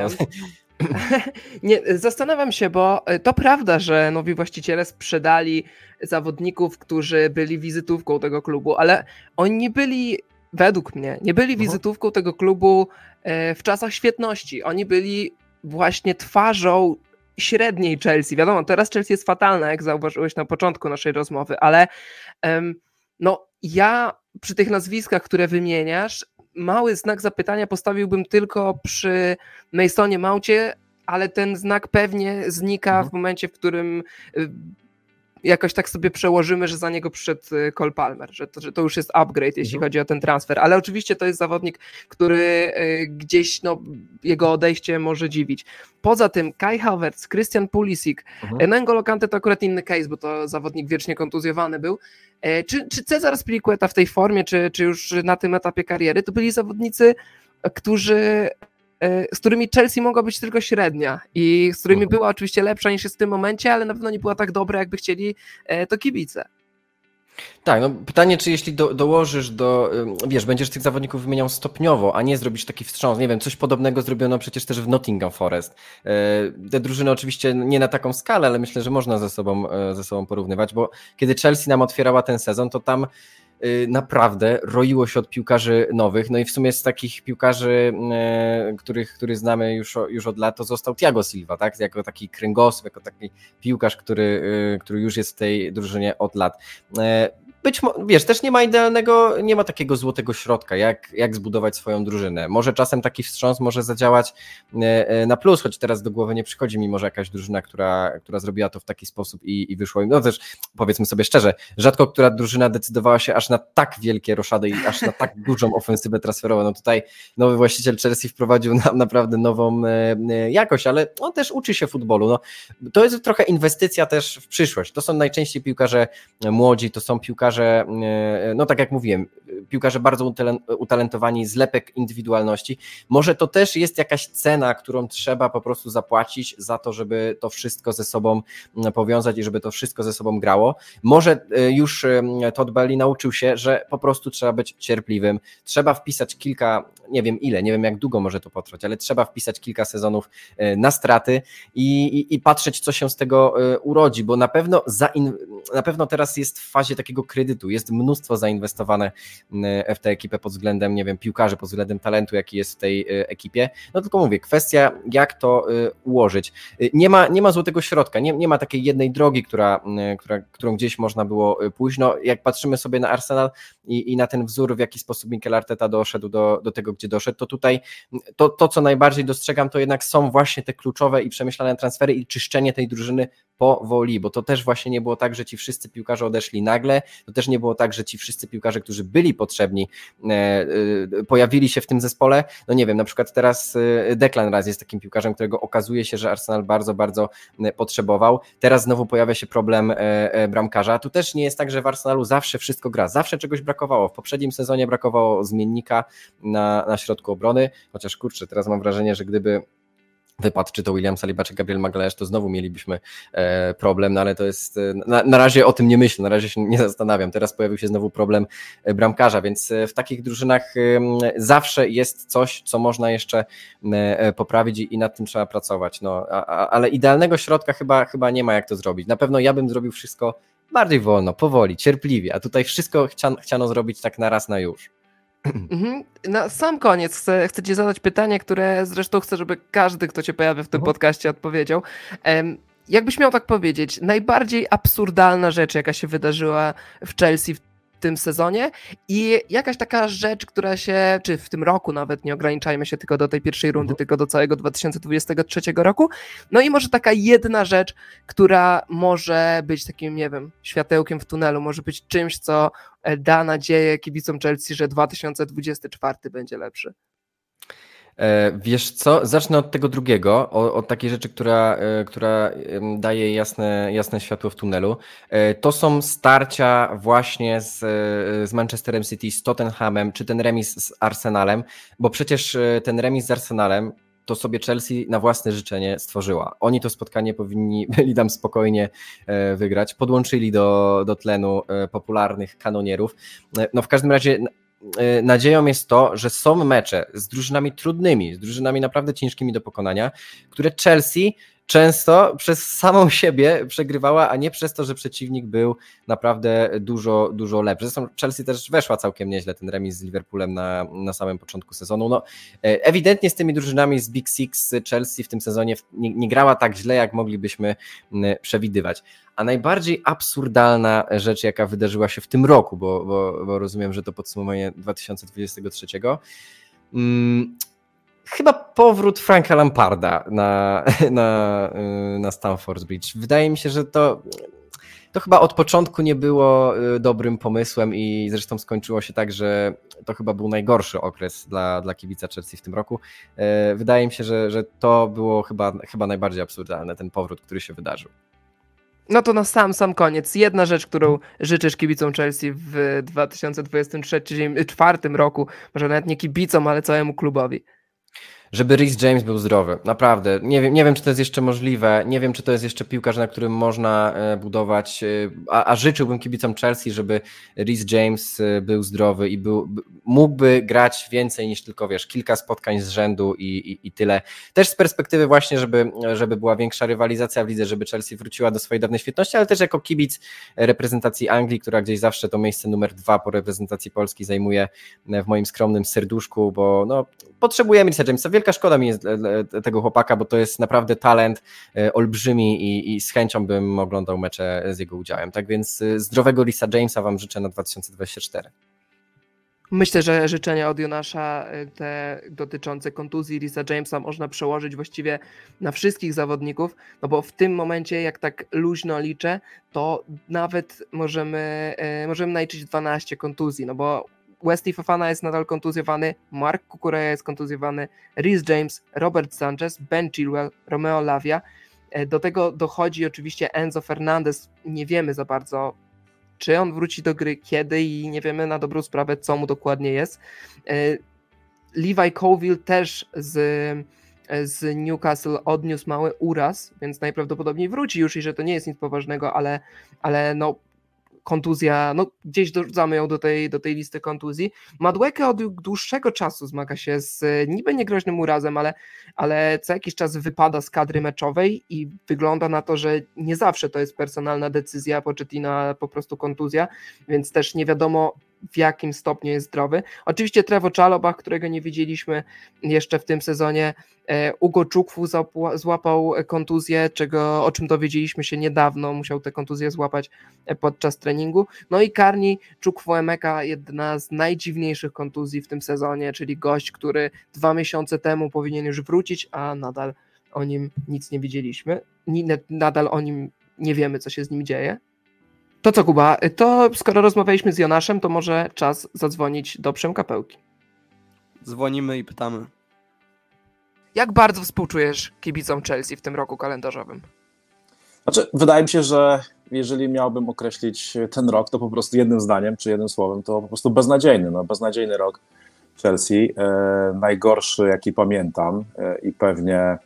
nie, zastanawiam się, bo e, to prawda, że nowi właściciele sprzedali zawodników, którzy byli wizytówką tego klubu, ale oni nie byli, według mnie, nie byli mhm. wizytówką tego klubu e, w czasach świetności. Oni byli właśnie twarzą średniej Chelsea. Wiadomo, teraz Chelsea jest fatalna, jak zauważyłeś na początku naszej rozmowy, ale no ja przy tych nazwiskach, które wymieniasz, mały znak zapytania postawiłbym tylko przy Masonie Maucie, ale ten znak pewnie znika mhm. w momencie, w którym y, jakoś tak sobie przełożymy, że za niego przyszedł y, Cole Palmer, że to, że to już jest upgrade, jeśli mhm. chodzi o ten transfer, ale oczywiście to jest zawodnik, który y, gdzieś no, jego odejście może dziwić. Poza tym Kai Havertz, Christian Pulisic, mhm. N'Golo Kante to akurat inny case, bo to zawodnik wiecznie kontuzjowany był. E, czy, czy Cezar Spilicueta w tej formie, czy, czy już na tym etapie kariery, to byli zawodnicy, którzy z którymi Chelsea mogła być tylko średnia i z którymi była oczywiście lepsza niż jest w tym momencie, ale na pewno nie była tak dobra, jakby chcieli e, to kibice. Tak, no pytanie, czy jeśli do, dołożysz do, wiesz, będziesz tych zawodników wymieniał stopniowo, a nie zrobisz taki wstrząs, nie wiem, coś podobnego zrobiono przecież też w Nottingham Forest. Te drużyny oczywiście nie na taką skalę, ale myślę, że można ze sobą, ze sobą porównywać, bo kiedy Chelsea nam otwierała ten sezon, to tam Y, naprawdę roiło się od piłkarzy nowych. No i w sumie z takich piłkarzy, y, których, których znamy już, już od lat, to został Thiago Silva, tak? Jako taki kręgosłup, jako taki piłkarz, który, y, który już jest w tej drużynie od lat być wiesz, też nie ma idealnego, nie ma takiego złotego środka, jak, jak zbudować swoją drużynę. Może czasem taki wstrząs może zadziałać e, e, na plus, choć teraz do głowy nie przychodzi mi może jakaś drużyna, która, która zrobiła to w taki sposób i, i wyszło im. No też powiedzmy sobie szczerze, rzadko która drużyna decydowała się aż na tak wielkie roszady i aż na tak dużą ofensywę transferową. No tutaj nowy właściciel Chelsea wprowadził nam naprawdę nową e, jakość, ale on też uczy się futbolu. No, to jest trochę inwestycja też w przyszłość. To są najczęściej piłkarze młodzi, to są piłkarze piłkarze, e, no tak jak mówiłem, piłkarze bardzo utalentowani, zlepek indywidualności. Może to też jest jakaś cena, którą trzeba po prostu zapłacić za to, żeby to wszystko ze sobą powiązać i żeby to wszystko ze sobą grało. Może e, już e, Todd Belli nauczył się, że po prostu trzeba być cierpliwym, trzeba wpisać kilka, nie wiem ile, nie wiem jak długo może to potrwać, ale trzeba wpisać kilka sezonów na straty i, i, i patrzeć, co się z tego urodzi, bo na pewno, za in, na pewno teraz jest w fazie takiego kredytu, jest mnóstwo zainwestowane w tę ekipę pod względem, nie wiem, piłkarzy, pod względem talentu, jaki jest w tej ekipie. No tylko mówię, kwestia jak to ułożyć. Nie ma, nie ma złotego środka, nie, nie ma takiej jednej drogi, która, która, którą gdzieś można było pójść. No, jak patrzymy sobie na Arsenal i, i na ten wzór, w jaki sposób Mikel Arteta doszedł do, do tego, gdzie doszedł, to tutaj to, to, co najbardziej dostrzegam, to jednak są właśnie te kluczowe i przemyślane transfery i czyszczenie tej drużyny powoli, bo to też właśnie nie było tak, że ci wszyscy piłkarze odeszli nagle, to też nie było tak, że ci wszyscy piłkarze, którzy byli potrzebni, e, e, pojawili się w tym zespole. No nie wiem, na przykład teraz e, Declan Raz jest takim piłkarzem, którego okazuje się, że Arsenal bardzo, bardzo potrzebował. Teraz znowu pojawia się problem bramkarza. Tu też nie jest tak, że w Arsenalu zawsze wszystko gra, zawsze czegoś brakowało. W poprzednim sezonie brakowało zmiennika na, na środku obrony, chociaż kurczę, teraz mam wrażenie, że gdyby wypadł, czy to William Saliba, czy Gabriel Magalhaes, to znowu mielibyśmy e, problem, no ale to jest, e, na, na razie o tym nie myślę, na razie się nie zastanawiam. Teraz pojawił się znowu problem e, bramkarza, więc w takich drużynach zawsze jest coś, co można jeszcze poprawić i, i nad tym trzeba pracować. No, a, a, ale idealnego środka chyba, chyba nie ma jak to zrobić. Na pewno ja bym zrobił wszystko bardziej wolno, powoli, cierpliwie, a tutaj wszystko chciano, chciano zrobić tak na raz na już. Mhm. Na sam koniec chcę, chcę Ci zadać pytanie, które zresztą chcę, żeby każdy, kto się pojawia w tym mhm. podcaście, odpowiedział. Jakbyś miał tak powiedzieć, najbardziej absurdalna rzecz, jaka się wydarzyła w Chelsea w tym sezonie i jakaś taka rzecz, która się, czy w tym roku nawet, nie ograniczajmy się tylko do tej pierwszej rundy, mhm. tylko do całego 2023 roku, no i może taka jedna rzecz, która może być takim, nie wiem, światełkiem w tunelu, może być czymś, co e, da nadzieję kibicom Chelsea, że 2024 będzie lepszy. E, wiesz co, zacznę od tego drugiego, od, takiej rzeczy, która, e, która daje jasne, jasne światło w tunelu. E, to są starcia właśnie z, z Manchesterem City, z Tottenhamem, czy ten remis z Arsenalem, bo przecież ten remis z Arsenalem to sobie Chelsea na własne życzenie stworzyła. Oni to spotkanie powinni byli tam spokojnie wygrać. Podłączyli do, do tlenu popularnych kanonierów. No w każdym razie nadzieją jest to, że są mecze z drużynami trudnymi, z drużynami naprawdę ciężkimi do pokonania, które Chelsea często przez samą siebie przegrywała, a nie przez to, że przeciwnik był naprawdę dużo, dużo lepszy. Zresztą Chelsea też weszła całkiem nieźle ten remis z Liverpoolem na, na samym początku sezonu. No, e, ewidentnie z tymi drużynami z Big Six Chelsea w tym sezonie nie, nie grała tak źle, jak moglibyśmy przewidywać. A najbardziej absurdalna rzecz, jaka wydarzyła się w tym roku, bo, bo, bo rozumiem, że to podsumowanie 2023, chyba powrót Franka Lamparda na, na, y, na Stamford Bridge. Wydaje mi się, że to, to chyba od początku nie było y, dobrym pomysłem i zresztą skończyło się tak, że to chyba był najgorszy okres dla, dla kibica Chelsea w tym roku. Y, wydaje mi się, że, że to było chyba, chyba najbardziej absurdalne, ten powrót, który się wydarzył. No to na sam, sam koniec. Jedna rzecz, którą życzysz kibicom Chelsea w 2023-2024 roku, może nawet nie kibicom, ale całemu klubowi żeby Rhys James był zdrowy. Naprawdę. Nie wiem, nie wiem, czy to jest jeszcze możliwe. Nie wiem, czy to jest jeszcze piłkarz, na którym można e, budować. E, a, a życzyłbym kibicom Chelsea, żeby Rhys James e, był zdrowy i był, mógłby grać więcej niż tylko, wiesz, kilka spotkań z rzędu i, i, i tyle. Też z perspektywy właśnie, żeby, żeby była większa rywalizacja w lidze, żeby Chelsea wróciła do swojej dawnej świetności, ale też jako kibic reprezentacji Anglii, która gdzieś zawsze to miejsce numer dwa po reprezentacji Polski zajmuje w moim skromnym serduszku, bo no, potrzebujemy Risa Jamesa wielka szkoda mi jest tego chłopaka, bo to jest naprawdę talent e, olbrzymi i, i z chęcią bym oglądał mecze z jego udziałem. Tak więc e, zdrowego Lisa Jamesa Wam życzę na 2024. Myślę, że życzenia od Jonasza e, te dotyczące kontuzji Lisa Jamesa można przełożyć właściwie na wszystkich zawodników, no bo w tym momencie, jak tak luźno liczę, to nawet możemy, możemy naliczyć 12 kontuzji, no bo Wesley Fofana jest nadal kontuzjowany, Mark Kukureya jest kontuzjowany, Rhys James, Robert Sanchez, Ben Chilwell, Romeo Lavia. E, do tego dochodzi oczywiście Enzo Fernandez. Nie wiemy za bardzo, czy on wróci do gry, kiedy i nie wiemy na dobrą sprawę, co mu dokładnie jest. E, Levi Colville też z, z Newcastle odniósł mały uraz, więc najprawdopodobniej wróci już i że to nie jest nic poważnego, ale, ale no, kontuzja, no gdzieś dorzucamy ją do tej, do tej listy kontuzji. Madłeke od dłuższego czasu zmaga się z niby niegroźnym urazem, ale, ale co jakiś czas wypada z kadry meczowej i wygląda na to, że nie zawsze to jest personalna decyzja Poczetina, po prostu kontuzja, więc też nie wiadomo w jakim stopniu jest zdrowy. Oczywiście Trevo Czalobach, którego nie widzieliśmy jeszcze w tym sezonie, e, Ugo Czukwu złapał kontuzję, czego, o czym dowiedzieliśmy się niedawno, musiał tę kontuzję złapać e, podczas treningu. No i Karni Czukwu Emeka, jedna z najdziwniejszych kontuzji w tym sezonie, czyli gość, który dwa miesiące temu powinien już wrócić, a nadal o nim nic nie widzieliśmy, nadal o nim nie wiemy, co się z nim dzieje. To co, Kuba, to skoro rozmawialiśmy z Jonaszem, to może czas zadzwonić do Przemkapełki. Dzwonimy i pytamy. Jak bardzo współczujesz kibicom Chelsea w tym roku kalendarzowym? Znaczy, wydaje mi się, że jeżeli miałbym określić ten rok, to po prostu jednym zdaniem czy jednym słowem, to po prostu beznadziejny. No, beznadziejny rok Chelsea. E, najgorszy, jaki pamiętam e, i pewnie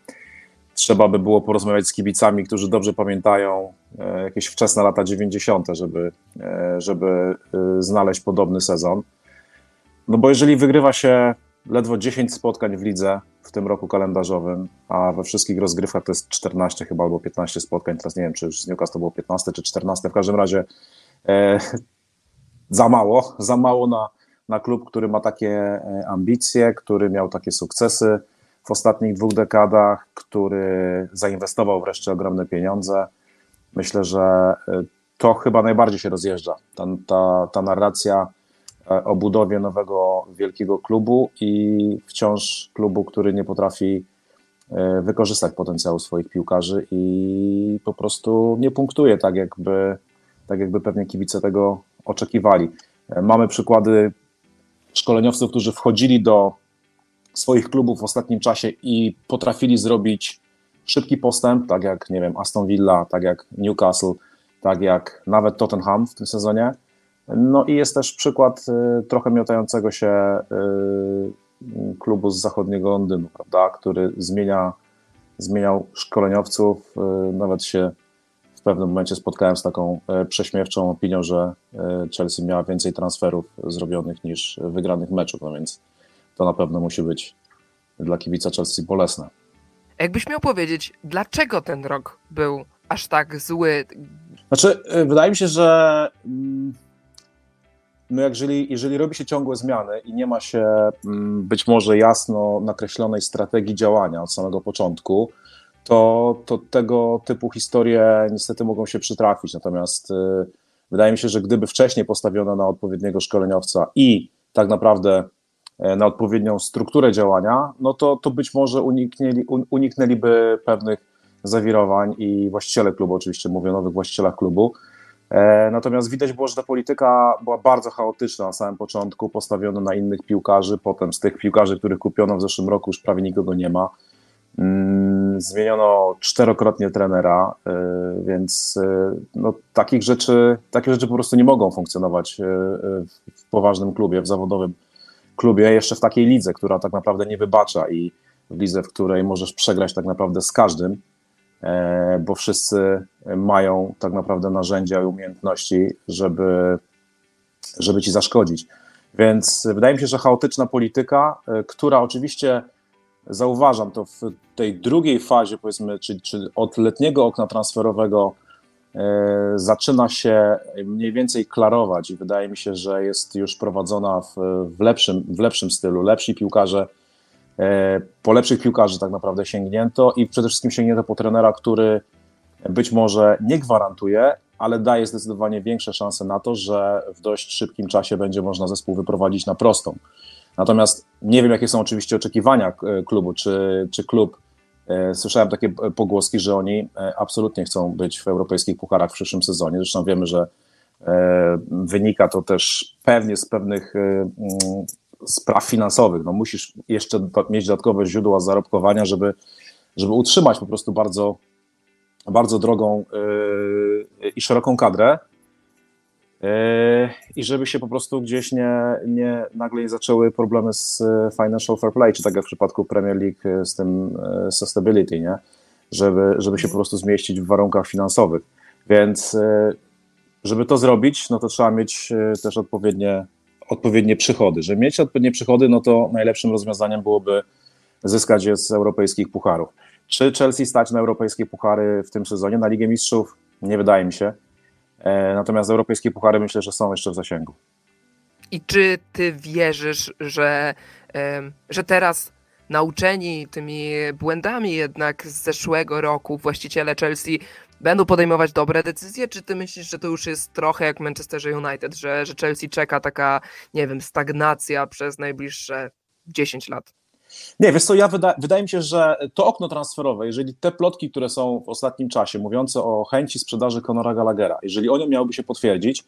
trzeba by było porozmawiać z kibicami, którzy dobrze pamiętają e, jakieś wczesne lata 90., żeby, e, żeby e, znaleźć podobny sezon. No bo jeżeli wygrywa się ledwo 10 spotkań w lidze w tym roku kalendarzowym, a we wszystkich rozgrywkach to jest 14 chyba albo 15 spotkań, teraz nie wiem, czy z Newcastle to było 15 czy 14, w każdym razie e, za mało, za mało na, na klub, który ma takie ambicje, który miał takie sukcesy, w ostatnich dwóch dekadach, który zainwestował wreszcie ogromne pieniądze. Myślę, że y, to chyba najbardziej się rozjeżdża. Ta, ta, ta narracja e, o budowie nowego wielkiego klubu i wciąż klubu, który nie potrafi e, wykorzystać potencjału swoich piłkarzy i po prostu nie punktuje tak, jakby, tak jakby pewnie kibice tego oczekiwali. E, mamy przykłady szkoleniowców, którzy wchodzili do swoich klubów w ostatnim czasie i potrafili zrobić szybki postęp, tak jak, nie wiem, Aston Villa, tak jak Newcastle, tak jak nawet Tottenham w tym sezonie. No i jest też przykład y, trochę miotającego się y, klubu z zachodniego Londynu, prawda, który zmienia, zmieniał szkoleniowców. Y, nawet się w pewnym momencie spotkałem z taką prześmiewczą opinią, że Chelsea miała więcej transferów zrobionych niż wygranych meczów, no więc to na pewno musi być dla kibica Chelsea bolesne. Jakbyś miał powiedzieć, dlaczego ten rok był aż tak zły? Znaczy, y, wydaje mi się, że mm, no jeżeli, jeżeli robi się ciągłe zmiany i nie ma się mm, być może jasno nakreślonej strategii działania od samego początku, to, to tego typu historie niestety mogą się przytrafić. Natomiast y, wydaje mi się, że gdyby wcześniej postawiono na odpowiedniego szkoleniowca i tak naprawdę na odpowiednią strukturę działania, no to, to być może uniknęli, uniknęliby pewnych zawirowań i właściciele klubu, oczywiście mówię o nowych właścicielach klubu. E, natomiast widać było, że ta polityka była bardzo chaotyczna na samym początku, postawiona na innych piłkarzy, potem z tych piłkarzy, których kupiono w zeszłym roku, już prawie nikogo nie ma. Mm, zmieniono czterokrotnie trenera, e, więc no, takich rzeczy, takie rzeczy po prostu nie mogą funkcjonować w poważnym klubie, w zawodowym klubie, jeszcze w takiej lidze, która tak naprawdę nie wybacza i w lidze, w której możesz przegrać tak naprawdę z każdym, e, bo wszyscy mają tak naprawdę narzędzia i umiejętności, żeby, żeby ci zaszkodzić. Więc wydaje mi się, że chaotyczna polityka, e, która oczywiście zauważam to w tej drugiej fazie, powiedzmy, czy, czy od letniego okna transferowego zaczyna się mniej więcej klarować i wydaje mi się, że jest już prowadzona w, w, lepszym, w lepszym stylu. Lepsi piłkarze, e, po lepszych piłkarzy tak naprawdę sięgnięto i przede wszystkim sięgnięto po trenera, który być może nie gwarantuje, ale daje zdecydowanie większe szanse na to, że w dość szybkim czasie będzie można zespół wyprowadzić na prostą. Natomiast nie wiem, jakie są oczywiście oczekiwania e, klubu, czy, czy klub E, słyszałem takie pogłoski, że oni e, absolutnie chcą być w europejskich pucharach w przyszłym sezonie. Zresztą wiemy, że e, wynika to też pewnie z pewnych mm, spraw finansowych. No musisz jeszcze mieć dodatkowe źródła zarobkowania, żeby, żeby utrzymać po prostu bardzo, bardzo drogą i szeroką kadrę. Yy, i żeby się po prostu gdzieś nie, nie nagle nie zaczęły problemy z e, financial fair play, czy tak jak w przypadku Premier League e, z tym e, sustainability, nie? Żeby, żeby się po prostu zmieścić w warunkach finansowych. Więc żeby to zrobić, no to trzeba mieć też odpowiednie, odpowiednie przychody. Żeby mieć odpowiednie przychody, no to najlepszym rozwiązaniem byłoby zyskać je z europejskich pucharów. Czy Chelsea stać na europejskie puchary w tym sezonie? Na Ligę Mistrzów? Nie wydaje mi się. E, natomiast europejskie puchary myślę, że są jeszcze w zasięgu. I czy ty wierzysz, że, że teraz nauczeni tymi błędami jednak z zeszłego roku właściciele Chelsea będą podejmować dobre decyzje, czy ty myślisz, że to już jest trochę jak Manchesterze United, że, że Chelsea czeka taka, nie wiem, stagnacja przez najbliższe 10 lat? Nie, wiesz co, ja wyda wydaje mi się, że to okno transferowe, jeżeli te plotki, które są w ostatnim czasie mówiące o chęci sprzedaży Conora Gallaghera, jeżeli one miałyby się potwierdzić,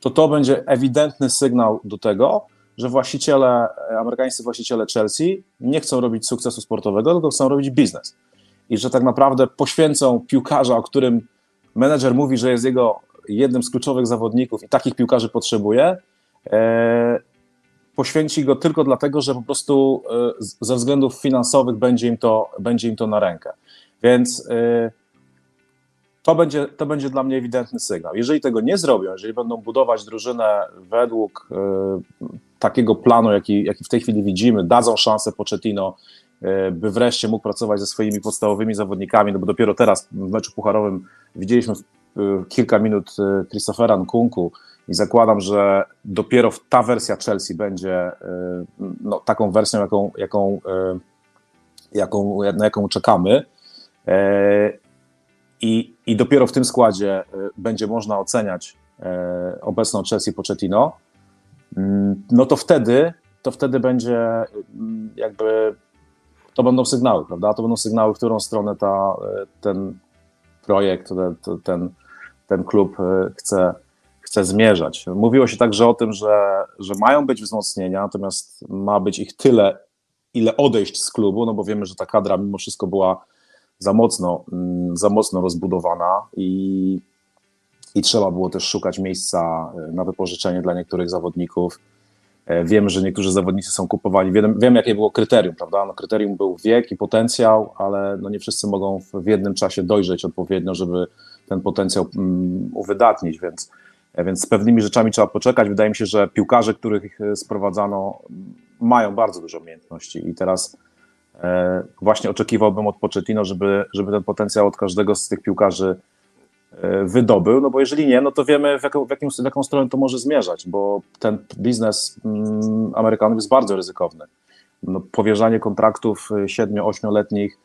to to będzie ewidentny sygnał do tego, że właściciele, amerykańscy właściciele Chelsea nie chcą robić sukcesu sportowego, tylko chcą robić biznes. I że tak naprawdę poświęcą piłkarza, o którym menedżer mówi, że jest jego jednym z kluczowych zawodników i takich piłkarzy potrzebuje, e, poświęci go tylko dlatego, że po prostu e, ze względów finansowych będzie im to, będzie im to na rękę. Więc e, to będzie, to będzie dla mnie ewidentny sygnał. Jeżeli tego nie zrobią, jeżeli będą budować drużynę według e, takiego planu, jaki, jaki w tej chwili widzimy, dadzą szansę Pochettino, by wreszcie mógł pracować ze swoimi podstawowymi zawodnikami, no bo dopiero teraz w meczu pucharowym widzieliśmy kilka minut Christophera Nkunku, i zakładam, że dopiero ta wersja Chelsea będzie y, no, taką wersją, jaką, jaką, y, jaką, na jaką czekamy. Y, I, I dopiero w tym składzie będzie można oceniać obecną Chelsea Pochettino. Mm, no to wtedy, to wtedy będzie jakby to będą sygnały, prawda? To będą sygnały, w którą stronę ta, ten projekt, ten, ten, ten klub chce, chce zmierzać. Mówiło się także o tym, że, że mają być wzmocnienia, natomiast ma być ich tyle, ile odejść z klubu, no bo wiemy, że ta kadra mimo wszystko była za mocno, mm, za mocno rozbudowana i, i trzeba było też szukać miejsca e, na wypożyczenie dla niektórych zawodników. E, wiemy, że niektórzy zawodnicy są kupowani. Wiem, wiem jakie było kryterium, prawda? No, kryterium był wiek i potencjał, ale no nie wszyscy mogą w jednym czasie dojrzeć odpowiednio, żeby ten potencjał um, uwydatnić, więc więc z pewnymi rzeczami trzeba poczekać. Wydaje mi się, że piłkarze, których e, sprowadzano, mają bardzo dużo umiejętności i teraz e, właśnie oczekiwałbym od Pochettino, żeby, żeby ten potencjał od każdego z tych piłkarzy wydobył, no bo jeżeli nie, no to wiemy w jaką, w jaką, w jaką stronę to może zmierzać, bo ten biznes mm, Amerykanów jest bardzo ryzykowny. No, powierzanie kontraktów 7-8-letnich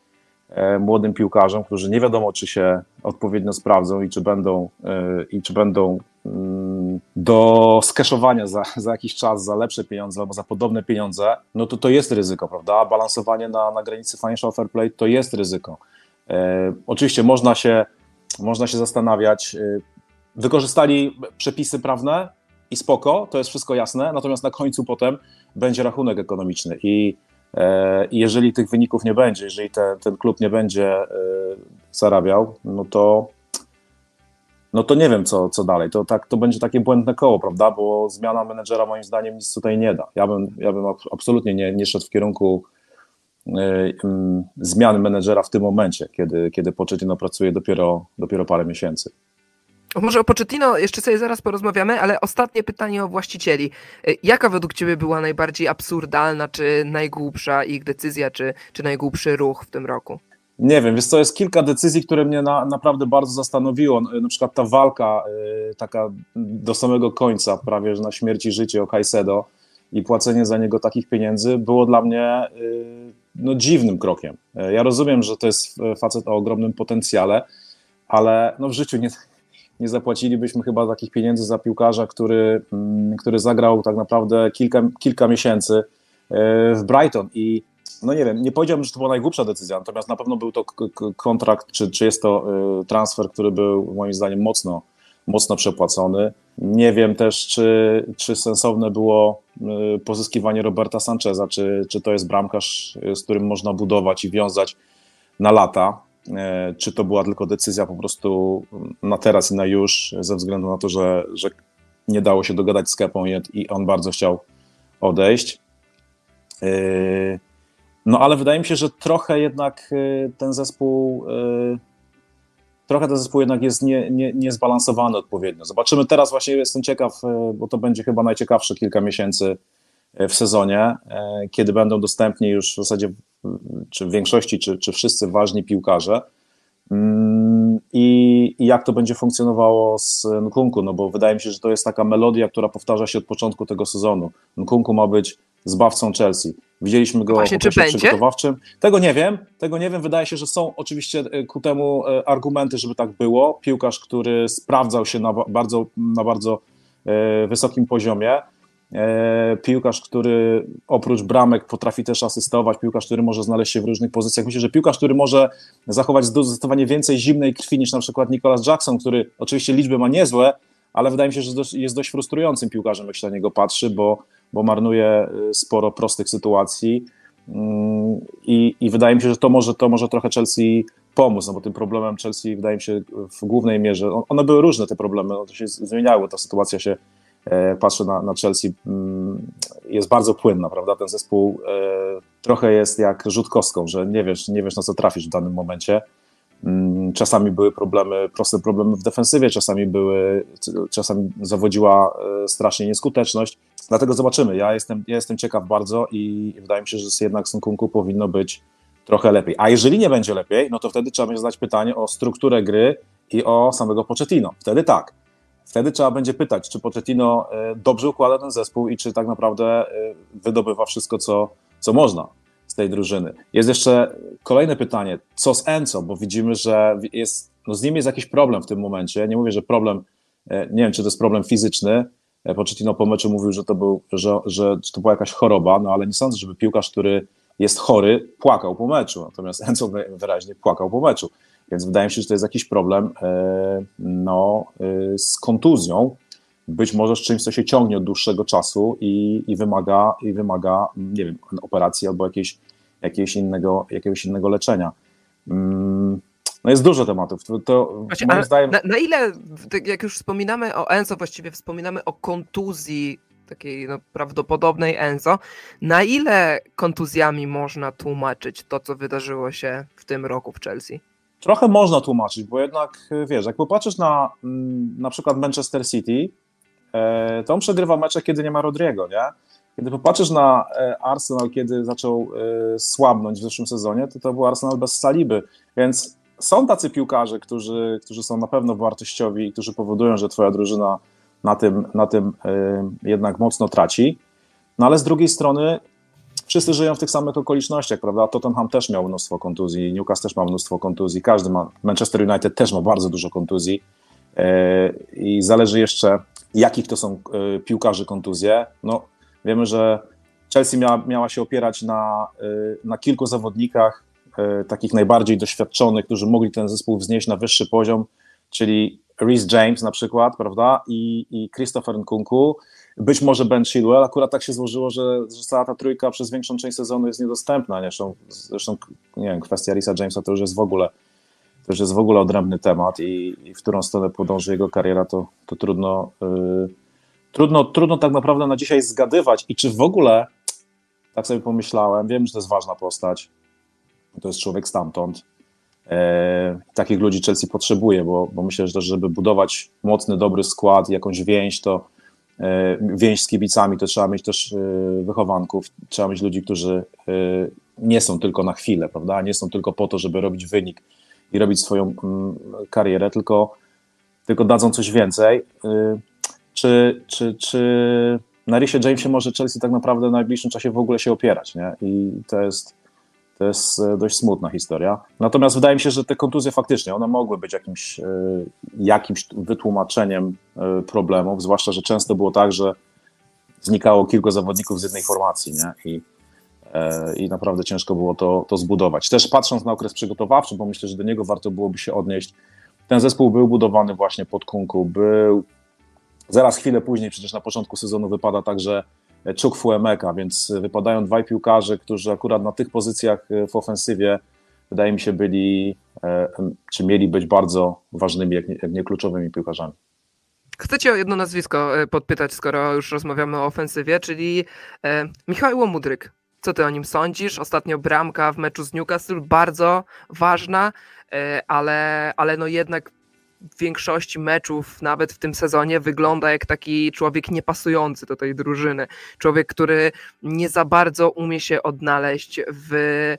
E, młodym piłkarzom, którzy nie wiadomo, czy się odpowiednio sprawdzą i czy będą, e, i czy będą do skeszowania za, za jakiś czas, za lepsze pieniądze albo za podobne pieniądze, no to to jest ryzyko, prawda? Balansowanie na, na granicy financial fair play to jest ryzyko. E, oczywiście można się, można się zastanawiać, e, wykorzystali przepisy prawne i spoko, to jest wszystko jasne, natomiast na końcu potem będzie rachunek ekonomiczny i E, jeżeli tych wyników nie będzie, jeżeli te, ten klub nie będzie e, zarabiał, no to, no to nie wiem, co, co dalej. To, tak, to będzie takie błędne koło, prawda? Bo zmiana menedżera moim zdaniem nic tutaj nie da. Ja bym, ja bym absolutnie nie, nie szedł w kierunku y, y, zmiany menedżera w tym momencie, kiedy, kiedy Pochettino pracuje dopiero, dopiero parę miesięcy. Może o Pochettino jeszcze sobie zaraz porozmawiamy, ale ostatnie pytanie o właścicieli. Y, jaka według Ciebie była najbardziej absurdalna, czy najgłupsza ich decyzja, czy, czy najgłupszy ruch w tym roku? Nie wiem, więc to jest kilka decyzji, które mnie na, naprawdę bardzo zastanowiło. Na przykład ta walka y, taka do samego końca, prawie że na śmierć i życie o Caicedo i płacenie za niego takich pieniędzy było dla mnie y, no, dziwnym krokiem. Ja rozumiem, że to jest facet o ogromnym potencjale, ale no, w życiu nie, nie zapłacilibyśmy chyba takich pieniędzy za piłkarza, który, mm, który zagrał tak naprawdę kilka, kilka miesięcy e, w Brighton i no nie wiem, nie powiedziałbym, że to była najgłupsza decyzja, natomiast na pewno był to kontrakt, czy, czy jest to e, transfer, który był moim zdaniem mocno, mocno przepłacony. Nie wiem też, czy, czy sensowne było e, pozyskiwanie Roberta Sancheza, czy, czy to jest bramkarz, z którym można budować i wiązać na lata. Czy to była tylko decyzja po prostu na teraz i na już, ze względu na to, że, że nie dało się dogadać z Kepą i on bardzo chciał odejść. No ale wydaje mi się, że trochę jednak e, ten zespół trochę ten zespół jednak jest nie, nie, niezbalansowany odpowiednio. Zobaczymy teraz właśnie, jestem ciekaw, bo to będzie chyba najciekawsze kilka miesięcy w sezonie, kiedy będą dostępni już w zasadzie czy w większości, czy, czy wszyscy ważni piłkarze, Mm, I, I jak to będzie funkcjonowało z Nkunku, no bo wydaje mi się, że to jest taka melodia, która powtarza się od początku tego sezonu. Nkunku ma być zbawcą Chelsea. Widzieliśmy go Właśnie, w okresie przygotowawczym. Tego nie wiem, tego nie wiem. Wydaje się, że są oczywiście e, ku temu e, argumenty, żeby tak było. Piłkarz, który sprawdzał się na ba- bardzo, na bardzo e, wysokim poziomie. Piłkarz, który oprócz bramek potrafi też asystować, piłkarz, który może znaleźć się w różnych pozycjach. Myślę, że piłkarz, który może zachować zdecydowanie więcej zimnej krwi niż na przykład Nicolas Jackson, który oczywiście liczby ma niezłe, ale wydaje mi się, że jest dość, jest dość frustrującym piłkarzem, jak się na niego patrzy, bo, bo marnuje y, sporo prostych sytuacji. Mm, I, I wydaje mi się, że to może, to może trochę Chelsea pomóc, no bo tym problemem Chelsea wydaje mi się w głównej mierze, on- one były różne te problemy, to się zmieniały, ta sytuacja się, e, patrzę na, na Chelsea, mm, jest bardzo płynna, prawda, ten zespół e, trochę jest jak rzut kostką, że nie wiesz, nie wiesz na co trafisz w danym momencie, Czasami były problemy, proste problemy w defensywie, czasami były, czasami zawodziła e, strasznie nieskuteczność. Dlatego zobaczymy. Ja jestem, ja jestem ciekaw bardzo i wydaje mi się, że jednak z powinno być trochę lepiej. A jeżeli nie będzie lepiej, no to wtedy trzeba będzie zadać pytanie o strukturę gry i o samego Pochettino. Wtedy tak. Wtedy trzeba będzie pytać, czy Pochettino e, dobrze układa ten zespół i czy tak naprawdę e, wydobywa wszystko, co, co można tej drużyny. Jest jeszcze kolejne pytanie, co z Enzo, bo widzimy, że jest, no z nim jest jakiś problem w tym momencie. Nie mówię, że problem, e, nie wiem, czy to jest problem fizyczny. E, Pochettino po meczu mówił, że to, był, że, że, że to była jakaś choroba, no ale nie sądzę, żeby piłkarz, który jest chory, płakał po meczu. Natomiast Enzo wyraźnie płakał po meczu. Więc wydaje mi się, że to jest jakiś problem e, no, z kontuzją, być może z czymś, co się ciągnie od dłuższego czasu i, i, wymaga, i wymaga, nie wiem, operacji albo jakiegoś, jakiegoś, innego, jakiegoś innego leczenia. Mm, No jest dużo tematów. To, to Właśnie, zdaniem, na, na ile, tak jak już wspominamy o Enzo, właściwie wspominamy o kontuzji takiej no, prawdopodobnej Enzo, na ile kontuzjami można tłumaczyć to, co wydarzyło się w tym roku w Chelsea? Trochę można tłumaczyć, bo jednak wiesz, jak popatrzysz na mm, na przykład Manchester City, to on przegrywa mecze, kiedy nie ma Rodriego, nie? Kiedy popatrzysz na e, Arsenal, kiedy zaczął e, słabnąć w zeszłym sezonie, to to był Arsenal bez Saliby, więc są tacy piłkarze, którzy, którzy są na pewno wartościowi i którzy powodują, że twoja drużyna na tym, na tym e, jednak mocno traci, no ale z drugiej strony wszyscy żyją w tych samych okolicznościach, prawda? Tottenham też miał mnóstwo kontuzji, Newcastle też ma mnóstwo kontuzji, każdy ma, Manchester United też ma bardzo dużo kontuzji e, i zależy jeszcze, jakich to są e, piłkarzy kontuzje. No, wiemy, że Chelsea miała, miała się opierać na, e, na kilku zawodnikach, e, takich najbardziej doświadczonych, którzy mogli ten zespół wznieść na wyższy poziom, czyli Reece James na przykład, prawda, i, i Christopher Nkunku, być może Ben Chilwell, akurat tak się złożyło, że, że cała ta trójka przez większą część sezonu jest niedostępna, nie? Zresztą, zresztą nie wiem, kwestia Risa Jamesa to już jest w ogóle to jest w ogóle odrębny temat i, i w którą stronę podąży jego kariera, to, to trudno, yy, trudno, trudno tak naprawdę na dzisiaj zgadywać i czy w ogóle, tak sobie pomyślałem, wiem, że to jest ważna postać, to jest człowiek stamtąd, E, takich ludzi Chelsea potrzebuje, bo, bo myślę, że żeby budować mocny, dobry skład, jakąś więź, to e, więź z kibicami, to trzeba mieć też e, wychowanków, trzeba mieć ludzi, którzy nie są tylko na chwilę, prawda? Nie są tylko po to, żeby robić wynik i robić swoją mm, karierę, tylko, tylko dadzą coś więcej. E, Czy, czy, czy na Risie Jamesie może Chelsea tak naprawdę w najbliższym czasie w ogóle się opierać, nie? I to jest to jest e, dość smutna historia. Natomiast wydaje mi się, że te kontuzje faktycznie, one mogły być jakimś, e, jakimś wytłumaczeniem e, problemów, zwłaszcza, że często było tak, że znikało kilku zawodników z jednej formacji nie? I, i naprawdę ciężko było to, to zbudować. Też patrząc na okres przygotowawczy, bo myślę, że do niego warto byłoby się odnieść, ten zespół był budowany właśnie pod Kunku, był zaraz chwilę później, przecież na początku sezonu wypada także Czuk Fuemeka, więc wypadają dwaj piłkarze, którzy akurat na tych pozycjach w ofensywie wydaje mi się byli, e, czy mieli być bardzo ważnymi, jak nie, jak nie kluczowymi piłkarzami. Chcę cię o jedno nazwisko e, podpytać, skoro już rozmawiamy o ofensywie, czyli e, Michał Łomudryk. Co ty o nim sądzisz? Ostatnio bramka w meczu z Newcastle, bardzo ważna, e, ale, ale no jednak w większości meczów, nawet w tym sezonie, wygląda jak taki człowiek niepasujący do tej drużyny. Człowiek, który nie za bardzo umie się odnaleźć w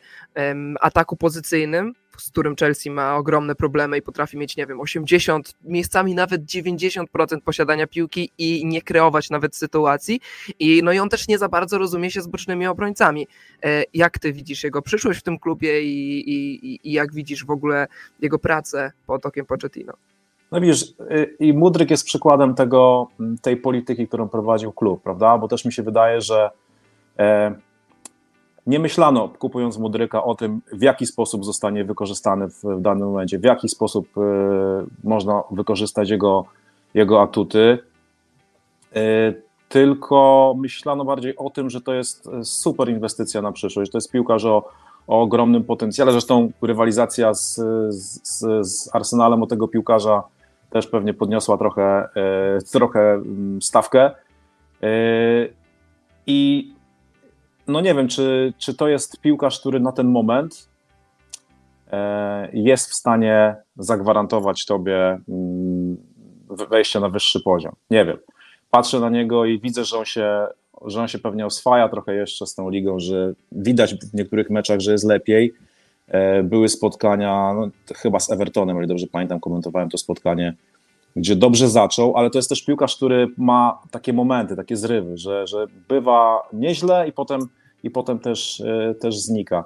ataku pozycyjnym, z którym Chelsea ma ogromne problemy i potrafi mieć, nie wiem, 80, miejscami nawet 90% posiadania piłki i nie kreować nawet sytuacji. I, no i on też nie za bardzo rozumie się z bocznymi obrońcami. E, jak ty widzisz jego przyszłość w tym klubie i, i, i jak widzisz w ogóle jego pracę pod okiem Pochettino? No widzisz, y, i Mudryk jest przykładem tego, tej polityki, którą prowadził klub, prawda? Bo też mi się wydaje, że e, nie myślano, kupując Mudryka, o tym, w jaki sposób zostanie wykorzystany w, w danym momencie, w jaki sposób e, można wykorzystać jego, jego atuty. E, tylko myślano bardziej o tym, że to jest super inwestycja na przyszłość. To jest piłkarz o, o ogromnym potencjale. Zresztą rywalizacja z, z, z Arsenalem o tego piłkarza też pewnie podniosła trochę, e, trochę mm, stawkę. E, I no nie wiem, czy, czy to jest piłkarz, który na ten moment e, jest w stanie zagwarantować tobie mm, wejście na wyższy poziom. Nie wiem. Patrzę na niego i widzę, że on się, że on się pewnie oswaja trochę jeszcze z tą ligą, że widać w niektórych meczach, że jest lepiej. Były spotkania, no, chyba z Evertonem, ale dobrze pamiętam, komentowałem to spotkanie, gdzie dobrze zaczął, ale to jest też piłkarz, który ma takie momenty, takie zrywy, że, że bywa nieźle i potem, i potem też, e, też znika.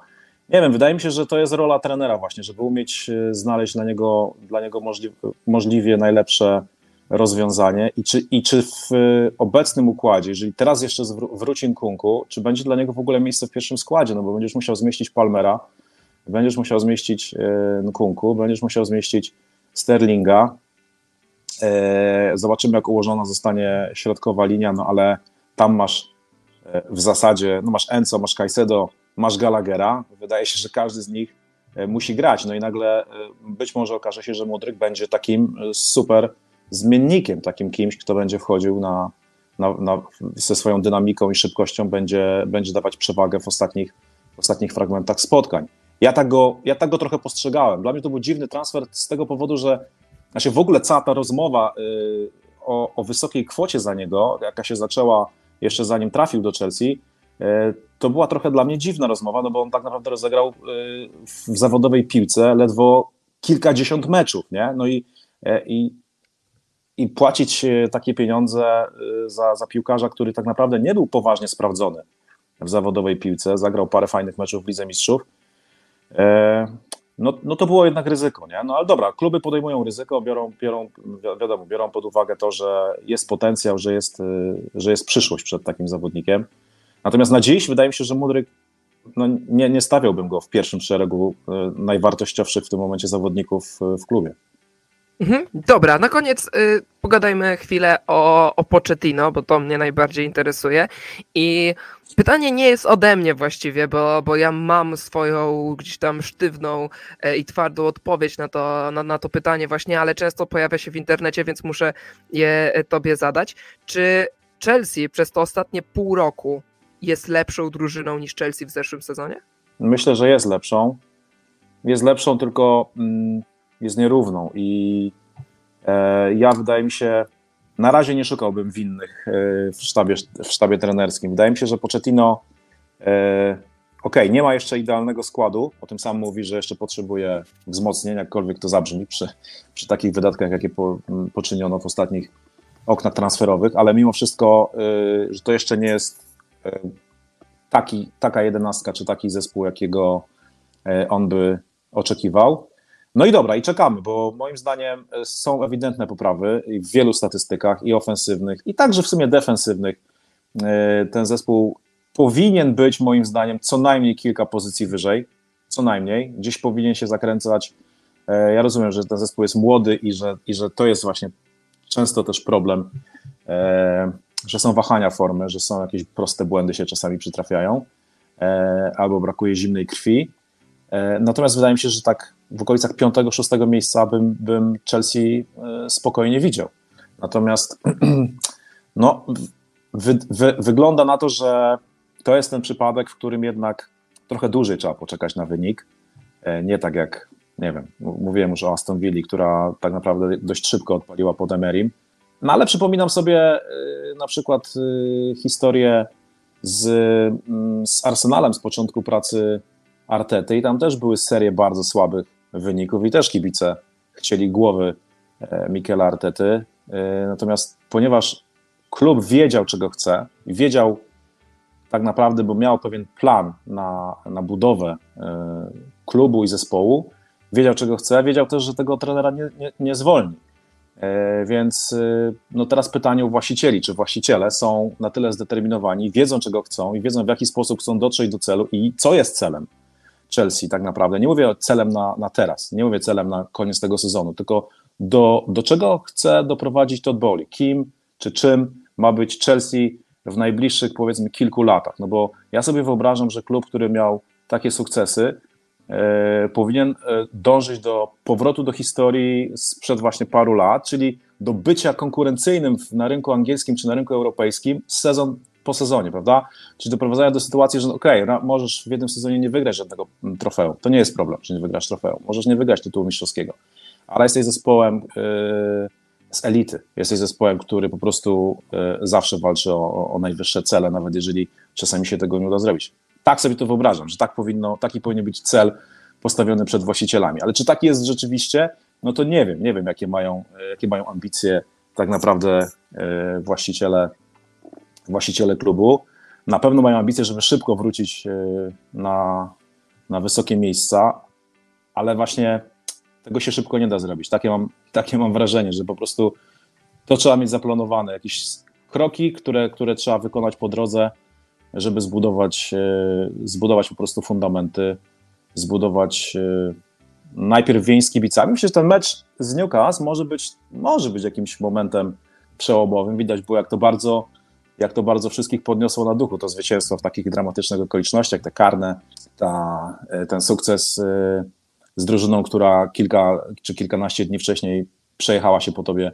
Nie wiem, wydaje mi się, że to jest rola trenera właśnie, żeby umieć e, znaleźć dla niego, dla niego możliwie, możliwie najlepsze rozwiązanie. I czy, i czy w e, obecnym układzie, jeżeli teraz jeszcze wróci Nkunku, czy będzie dla niego w ogóle miejsce w pierwszym składzie, no bo będziesz musiał zmieścić Palmera, będziesz musiał zmieścić Nkunku, będziesz musiał zmieścić Sterlinga, zobaczymy, jak ułożona zostanie środkowa linia, no ale tam masz e, w zasadzie, no masz Enzo, masz Caicedo, masz Gallaghera. Wydaje się, że każdy z nich e, musi grać. No i nagle być może okaże się, że Mudryk będzie takim super zmiennikiem, takim kimś, kto będzie wchodził na, na, na, ze swoją dynamiką i szybkością, będzie, będzie dawać przewagę w ostatnich, w ostatnich fragmentach spotkań. Ja tak, go, ja tak go trochę postrzegałem. Dla mnie to był dziwny transfer z tego powodu, że znaczy w ogóle cała ta rozmowa y, o, o wysokiej kwocie za niego, jaka się zaczęła jeszcze zanim trafił do Chelsea, y, to była trochę dla mnie dziwna rozmowa, no bo on tak naprawdę rozegrał y, w zawodowej piłce ledwo kilkadziesiąt meczów, nie? No i, i, i płacić takie pieniądze za, za piłkarza, który tak naprawdę nie był poważnie sprawdzony w zawodowej piłce, zagrał parę fajnych meczów w Lidze Mistrzów, no, no to było jednak ryzyko, nie? No ale dobra, kluby podejmują ryzyko, biorą, biorą, wiadomo, biorą pod uwagę to, że jest potencjał, że jest, y, że jest przyszłość przed takim zawodnikiem. Natomiast na dziś wydaje mi się, że Mudryk, no nie, nie stawiałbym go w pierwszym szeregu y, najwartościowszych w tym momencie zawodników w klubie. Mhm. Dobra, na koniec y, pogadajmy chwilę o, o Pochettino, bo to mnie najbardziej interesuje. I pytanie nie jest ode mnie właściwie, bo, bo ja mam swoją gdzieś tam sztywną e, i twardą odpowiedź na to, na, na to pytanie właśnie, ale często pojawia się w internecie, więc muszę je e, tobie zadać. Czy Chelsea przez to ostatnie pół roku jest lepszą drużyną niż Chelsea w zeszłym sezonie? Myślę, że jest lepszą. Jest lepszą, tylko mm, jest nierówną i e, ja wydaje mi się, na razie nie szukałbym winnych e, w sztabie, w sztabie trenerskim. Wydaje mi się, że Pochettino e, ok, nie ma jeszcze idealnego składu, o tym sam mówi, że jeszcze potrzebuje wzmocnień, jakkolwiek to zabrzmi przy, przy takich wydatkach, jakie po, poczyniono w ostatnich oknach transferowych, ale mimo wszystko, e, że to jeszcze nie jest e, taki, taka jedenastka, czy taki zespół, jakiego e, on by oczekiwał. No i dobra, i czekamy, bo moim zdaniem e, są ewidentne poprawy w wielu statystykach i ofensywnych, i także w sumie defensywnych. E, ten zespół powinien być moim zdaniem co najmniej kilka pozycji wyżej, co najmniej. Gdzieś powinien się zakręcać. E, ja rozumiem, że ten zespół jest młody i że, i że to jest właśnie często też problem, że są wahania formy, że są jakieś proste błędy się czasami przytrafiają, albo brakuje zimnej krwi. Natomiast wydaje mi się, że tak w okolicach 5-6 miejsca bym, bym Chelsea e, spokojnie widział. Natomiast no, wy, wy, wygląda na to, że to jest ten przypadek, w którym jednak trochę dłużej trzeba poczekać na wynik. E, nie tak jak, nie wiem, mówiłem już o Aston Villa, która tak naprawdę dość szybko odpaliła pod Emerim. No ale przypominam sobie e, na przykład historię z, z Arsenalem z początku pracy Artety i tam też były serie bardzo słabych wyników i też kibice chcieli głowy e, Mikela Artety. E, natomiast ponieważ klub wiedział, czego chce wiedział tak naprawdę, bo miał pewien plan na, na budowę e, klubu i zespołu, wiedział, czego chce, wiedział też, że tego trenera nie, nie, nie zwolni. Więc no teraz pytanie u właścicieli, czy właściciele są na tyle zdeterminowani, wiedzą czego chcą i wiedzą w jaki sposób chcą dotrzeć do celu i co jest celem Chelsea tak naprawdę. Nie mówię celem na, na teraz, nie mówię celem na koniec tego sezonu, tylko do, do czego chce doprowadzić Todd Bowley, kim czy czym ma być Chelsea w najbliższych powiedzmy kilku latach. No bo ja sobie wyobrażam, że klub, który miał takie sukcesy, e, powinien e, dążyć do powrotu do historii sprzed właśnie paru lat, czyli do bycia konkurencyjnym na rynku angielskim czy na rynku europejskim sezon po sezonie, prawda? Czyli doprowadzania do sytuacji, że no, okej, okay, możesz w jednym sezonie nie wygrać żadnego mm, trofeum. To nie jest problem, że nie wygrasz trofeum. Możesz nie wygrać tytułu mistrzowskiego, ale jesteś zespołem yy, z elity. Jesteś zespołem, który po prostu e, zawsze walczy o, o najwyższe cele, nawet jeżeli czasami się tego nie uda zrobić. Tak sobie to wyobrażam, że tak powinno, taki powinien być cel postawiony przed właścicielami. Ale czy tak jest rzeczywiście? No to nie wiem, nie wiem, jakie mają, e, jakie mają ambicje tak naprawdę e, właściciele, właściciele klubu. Na pewno mają ambicje, żeby szybko wrócić na, na wysokie miejsca, ale właśnie tego się szybko nie da zrobić. Takie mam, takie mam wrażenie, że po prostu to trzeba mieć zaplanowane, jakieś kroki, które, które trzeba wykonać po drodze, żeby zbudować, e, zbudować po prostu fundamenty, zbudować e, najpierw więź z kibicami. Myślę, że ten mecz z Newcastle może być, może być jakimś momentem przełomowym. Widać było, jak to bardzo jak to bardzo wszystkich podniosło na duchu, to zwycięstwo w takich dramatycznych okolicznościach, te karne, ta, e, ten sukces z drużyną, która kilka czy kilkanaście dni wcześniej przejechała się po tobie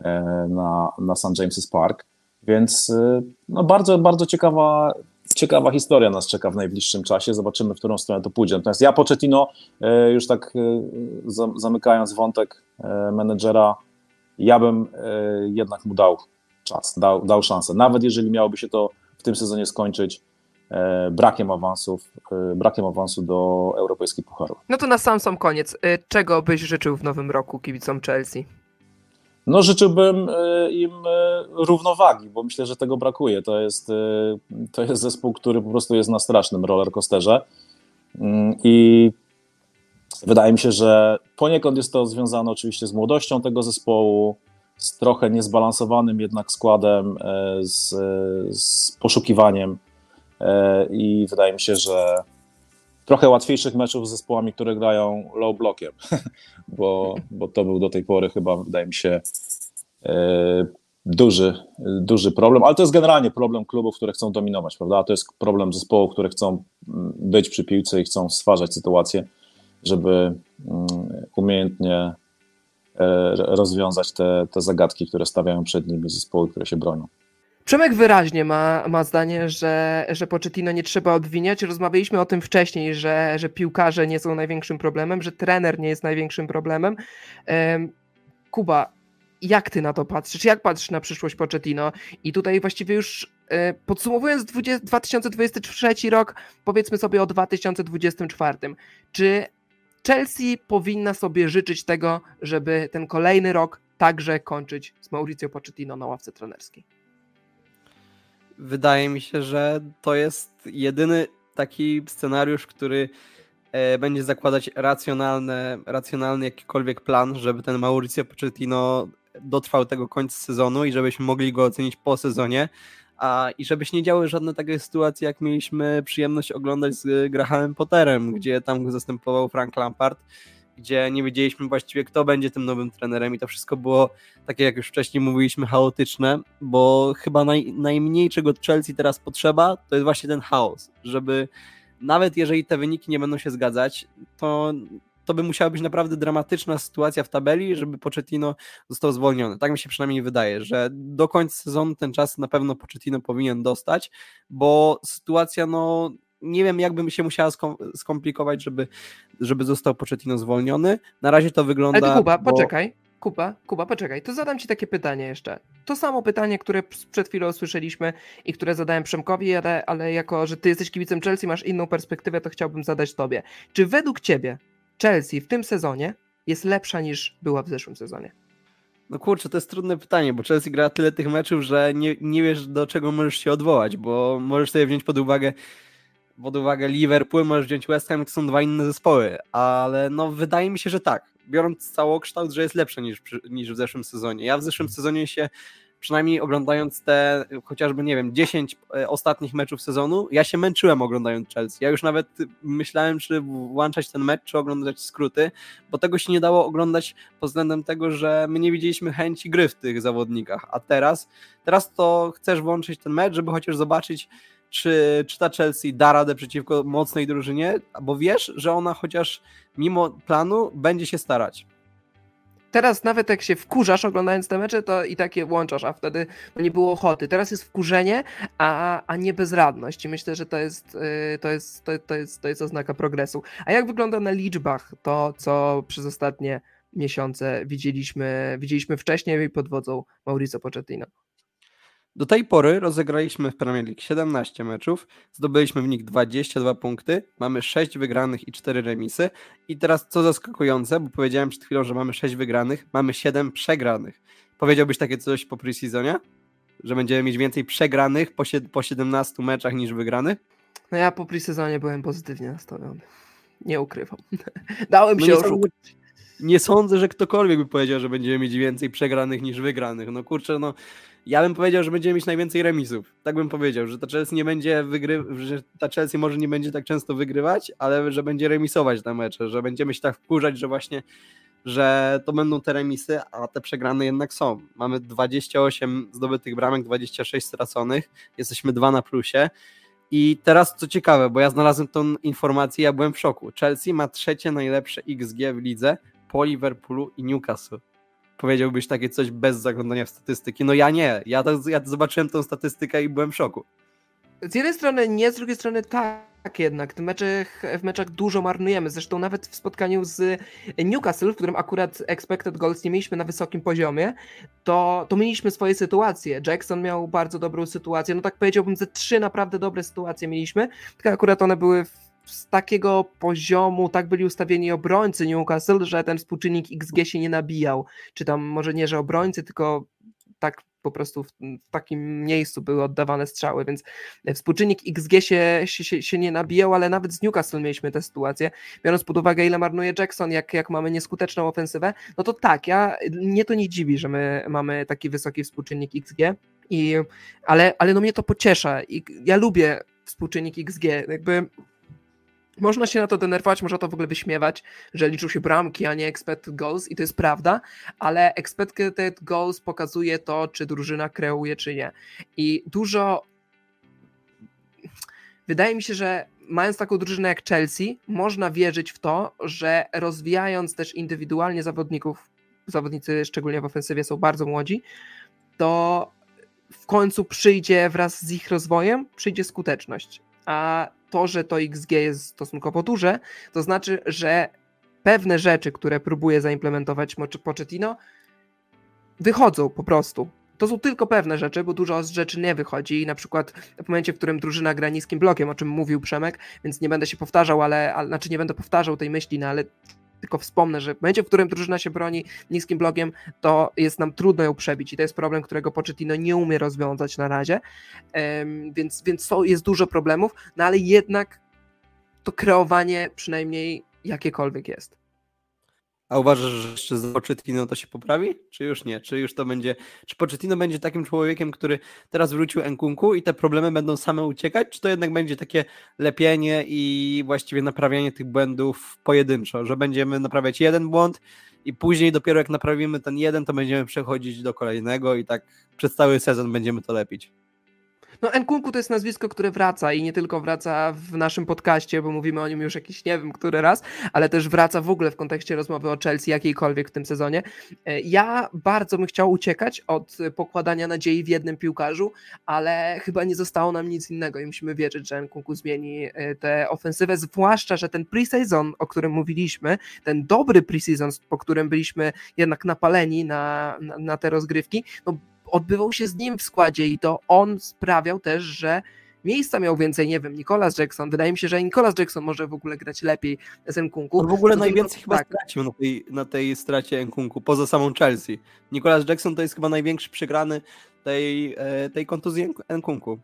e, na, na St. James's Park. Więc e, no bardzo, bardzo ciekawa, ciekawa historia nas czeka w najbliższym czasie. Zobaczymy, w którą stronę to pójdzie. Natomiast ja Pochettino, e, już tak zamykając wątek menedżera, ja bym jednak mu dał czas, dał, dał szansę. Nawet jeżeli miałoby się to w tym sezonie skończyć E, brakiem awansów, e, brakiem awansu do europejskich pucharów. No to na sam sam koniec. E, czego byś życzył w nowym roku kibicom Chelsea? No życzyłbym im równowagi, bo myślę, że tego brakuje. To jest, to jest zespół, który po prostu jest na strasznym rollercoasterze mm, i wydaje mi się, że poniekąd jest to związane oczywiście z młodością tego zespołu, z trochę niezbalansowanym jednak składem, z, z poszukiwaniem E, i wydaje mi się, że trochę łatwiejszych meczów z zespołami, które grają low blockiem, bo, bo to był do tej pory chyba, wydaje mi się, e, duży, duży problem, ale to jest generalnie problem klubów, które chcą dominować, prawda? To jest problem zespołów, które chcą mm, być przy piłce i chcą stwarzać sytuację, żeby mm, umiejętnie e, rozwiązać te, te zagadki, które stawiają przed nimi zespoły, które się bronią. Przemek wyraźnie ma, ma zdanie, że, że nie trzeba obwiniać. Rozmawialiśmy o tym wcześniej, że, że piłkarze nie są największym problemem, że trener nie jest największym problemem. Kuba, jak ty na to patrzysz? Jak patrzysz na przyszłość Pochettino? I tutaj właściwie już e, podsumowując 20, 2023 rok, powiedzmy sobie o 2024. Czy Chelsea powinna sobie życzyć tego, żeby ten kolejny rok także kończyć z Mauricio Pochettino na ławce trenerskiej? wydaje mi się, że to jest jedyny taki scenariusz, który e, będzie zakładać racjonalne, racjonalny jakikolwiek plan, żeby ten Mauricio Pochettino dotrwał tego końca sezonu i żebyśmy mogli go ocenić po sezonie. A, I żeby się nie działy żadne takie sytuacje, jak mieliśmy przyjemność oglądać z Grahamem Potterem, gdzie tam go zastępował Frank Lampard gdzie nie wiedzieliśmy właściwie, kto będzie tym nowym trenerem, i to wszystko było, takie jak już wcześniej mówiliśmy, chaotyczne, bo chyba naj, najmniej czego Chelsea teraz potrzeba, to jest właśnie ten chaos, żeby nawet jeżeli te wyniki nie będą się zgadzać, to to by musiała być naprawdę dramatyczna sytuacja w tabeli, żeby Pochettino został zwolniony. Tak mi się przynajmniej wydaje, że do końca sezonu ten czas na pewno Pochettino powinien dostać, bo sytuacja no nie wiem, jakby się musiała skomplikować, żeby, żeby został Pochettino zwolniony. Na razie to wygląda... Ale Kuba, bo... poczekaj. Kuba, Kuba, poczekaj, to zadam Ci takie pytanie jeszcze. To samo pytanie, które przed chwilą usłyszeliśmy i które zadałem Przemkowi, ale, ale jako, że Ty jesteś kibicem Chelsea, masz inną perspektywę, to chciałbym zadać Tobie. Czy według Ciebie Chelsea w tym sezonie jest lepsza niż była w zeszłym sezonie? No kurczę, to jest trudne pytanie, bo Chelsea gra tyle tych meczów, że nie, nie wiesz do czego możesz się odwołać, bo możesz sobie wziąć pod uwagę pod uwagę Liverpool, możesz wziąć West Ham, to są dwa inne zespoły, ale no wydaje mi się, że tak, biorąc całokształt, że jest lepsze niż, niż w zeszłym sezonie. Ja w zeszłym sezonie się przynajmniej oglądając te chociażby, nie wiem, 10 e, ostatnich meczów sezonu, ja się męczyłem oglądając Chelsea. Ja już nawet myślałem, czy włączać ten mecz, czy oglądać skróty, bo tego się nie dało oglądać pod względem tego, że my nie widzieliśmy chęci gry w tych zawodnikach. A teraz, teraz to chcesz włączyć ten mecz, żeby chociaż zobaczyć, czy, czy ta Chelsea da radę przeciwko mocnej drużynie, bo wiesz, że ona chociaż mimo planu będzie się starać teraz nawet jak się wkurzasz oglądając te mecze, to i takie włączasz, a wtedy nie było ochoty. Teraz jest wkurzenie, a, a nie bezradność i myślę, że to jest, y, to, jest, to, to, jest, to jest oznaka progresu. A jak wygląda na liczbach to, co przez ostatnie miesiące widzieliśmy, widzieliśmy wcześniej pod wodzą Mauricio Pochettino? Do tej pory rozegraliśmy w Premier League 17 meczów, zdobyliśmy w nich 22 punkty, mamy 6 wygranych i 4 remisy. I teraz co zaskakujące, bo powiedziałem przed chwilą, że mamy 6 wygranych, mamy 7 przegranych. Powiedziałbyś takie coś po preseasonie? Że będziemy mieć więcej przegranych po, po 17 meczach niż wygranych? No ja po preseasonie byłem pozytywnie nastawiony. Nie ukrywam. Dałem no się oszukać. Nie sądzę, że ktokolwiek by powiedział, że będziemy mieć więcej przegranych niż wygranych. No kurczę, no ja bym powiedział, że będziemy mieć najwięcej remisów. Tak bym powiedział, że ta Chelsea nie będzie wygry... że ta Chelsea może nie będzie tak często wygrywać, ale że będzie remisować te mecze, że będziemy się tak wkurzać, że właśnie że to będą te remisy, a te przegrane jednak są. Mamy 28 zdobytych bramek, 26 straconych, jesteśmy dwa na plusie. I teraz co ciekawe, bo ja znalazłem tą informację, ja byłem w szoku. Chelsea ma trzecie najlepsze XG w lidze po Liverpoolu i Newcastle powiedziałbyś takie coś bez zaglądania w statystyki. No ja nie, ja, to, ja zobaczyłem tą statystykę i byłem w szoku. Z jednej strony nie, z drugiej strony tak jednak. W meczach, w meczach dużo marnujemy. Zresztą nawet w spotkaniu z Newcastle, w którym akurat expected goals nie mieliśmy na wysokim poziomie, to, to mieliśmy swoje sytuacje. Jackson miał bardzo dobrą sytuację. No tak powiedziałbym, ze trzy naprawdę dobre sytuacje mieliśmy, tylko akurat one były w z takiego poziomu tak byli ustawieni obrońcy Newcastle, że ten współczynnik XG się nie nabijał. Czy tam może nie, że obrońcy, tylko tak po prostu w, w, takim miejscu były oddawane strzały, więc współczynnik XG się, się, się nie nabijał, ale nawet z Newcastle mieliśmy tę sytuację. Biorąc pod uwagę, ile marnuje Jackson, jak, jak mamy nieskuteczną ofensywę, no to tak, ja, mnie to nie dziwi, że my mamy taki wysoki współczynnik XG, i, ale, ale no mnie to pociesza i ja lubię współczynnik XG, jakby można się na to denerwować, można to w ogóle wyśmiewać, że liczą się bramki, a nie expected goals i to jest prawda, ale expected goals pokazuje to, czy drużyna kreuje, czy nie. I dużo wydaje mi się, że mając taką drużynę jak Chelsea, można wierzyć w to, że rozwijając też indywidualnie zawodników, zawodnicy szczególnie w ofensywie są bardzo młodzi, to w końcu przyjdzie wraz z ich rozwojem, przyjdzie skuteczność. A to, że to XG jest stosunkowo duże, to znaczy, że pewne rzeczy, które próbuje zaimplementować Pochettino, wychodzą po prostu. To są tylko pewne rzeczy, bo dużo z rzeczy nie wychodzi. Na przykład w momencie, w którym drużyna gra niskim blokiem, o czym mówił Przemek, więc nie będę się powtarzał, ale, ale znaczy nie będę powtarzał tej myśli, no ale tylko wspomnę, że w momencie, w którym drużyna się broni niskim blogiem, to jest nam trudno ją przebić i to jest problem, którego Pochettino nie umie rozwiązać na razie, więc, więc to jest dużo problemów, no ale jednak to kreowanie przynajmniej jakiekolwiek jest. A uważasz, że jeszcze z Pochettino to się poprawi? Czy już nie? Czy już to będzie. Czy Pochettino będzie takim człowiekiem, który teraz wrócił Enkunku i te problemy będą same uciekać? Czy to jednak będzie takie lepienie i właściwie naprawianie tych błędów pojedynczo, że będziemy naprawiać jeden błąd i później dopiero jak naprawimy ten jeden, to będziemy przechodzić do kolejnego i tak przez cały sezon będziemy to lepić? No Nkunku to jest nazwisko, które wraca i nie tylko wraca w naszym podcaście, bo mówimy o nim już jakiś nie wiem który raz, ale też wraca w ogóle w kontekście rozmowy o Chelsea jakiejkolwiek w tym sezonie. E, ja bardzo bym chciał uciekać od pokładania nadziei w jednym piłkarzu, ale chyba nie zostało nam nic innego i musimy wierzyć, że Nkunku zmieni e, tę ofensywę, zwłaszcza, że ten preseason, o którym mówiliśmy, ten dobry preseason, po którym byliśmy jednak napaleni na, na, na te rozgrywki, no odbywał się z nim w składzie i to on sprawiał też, że miejsca miał więcej, nie wiem, Nicolas Jackson. Wydaje mi się, że Nicolas Jackson może w ogóle grać lepiej z Nkunku. On w ogóle To najwięcej tylko- chyba tak. stracił na tej, na tej stracie Nkunku, poza samą Chelsea. Nicolas Jackson to jest chyba największy przegrany tej, e, tej kontuzji Nk- Nkunku.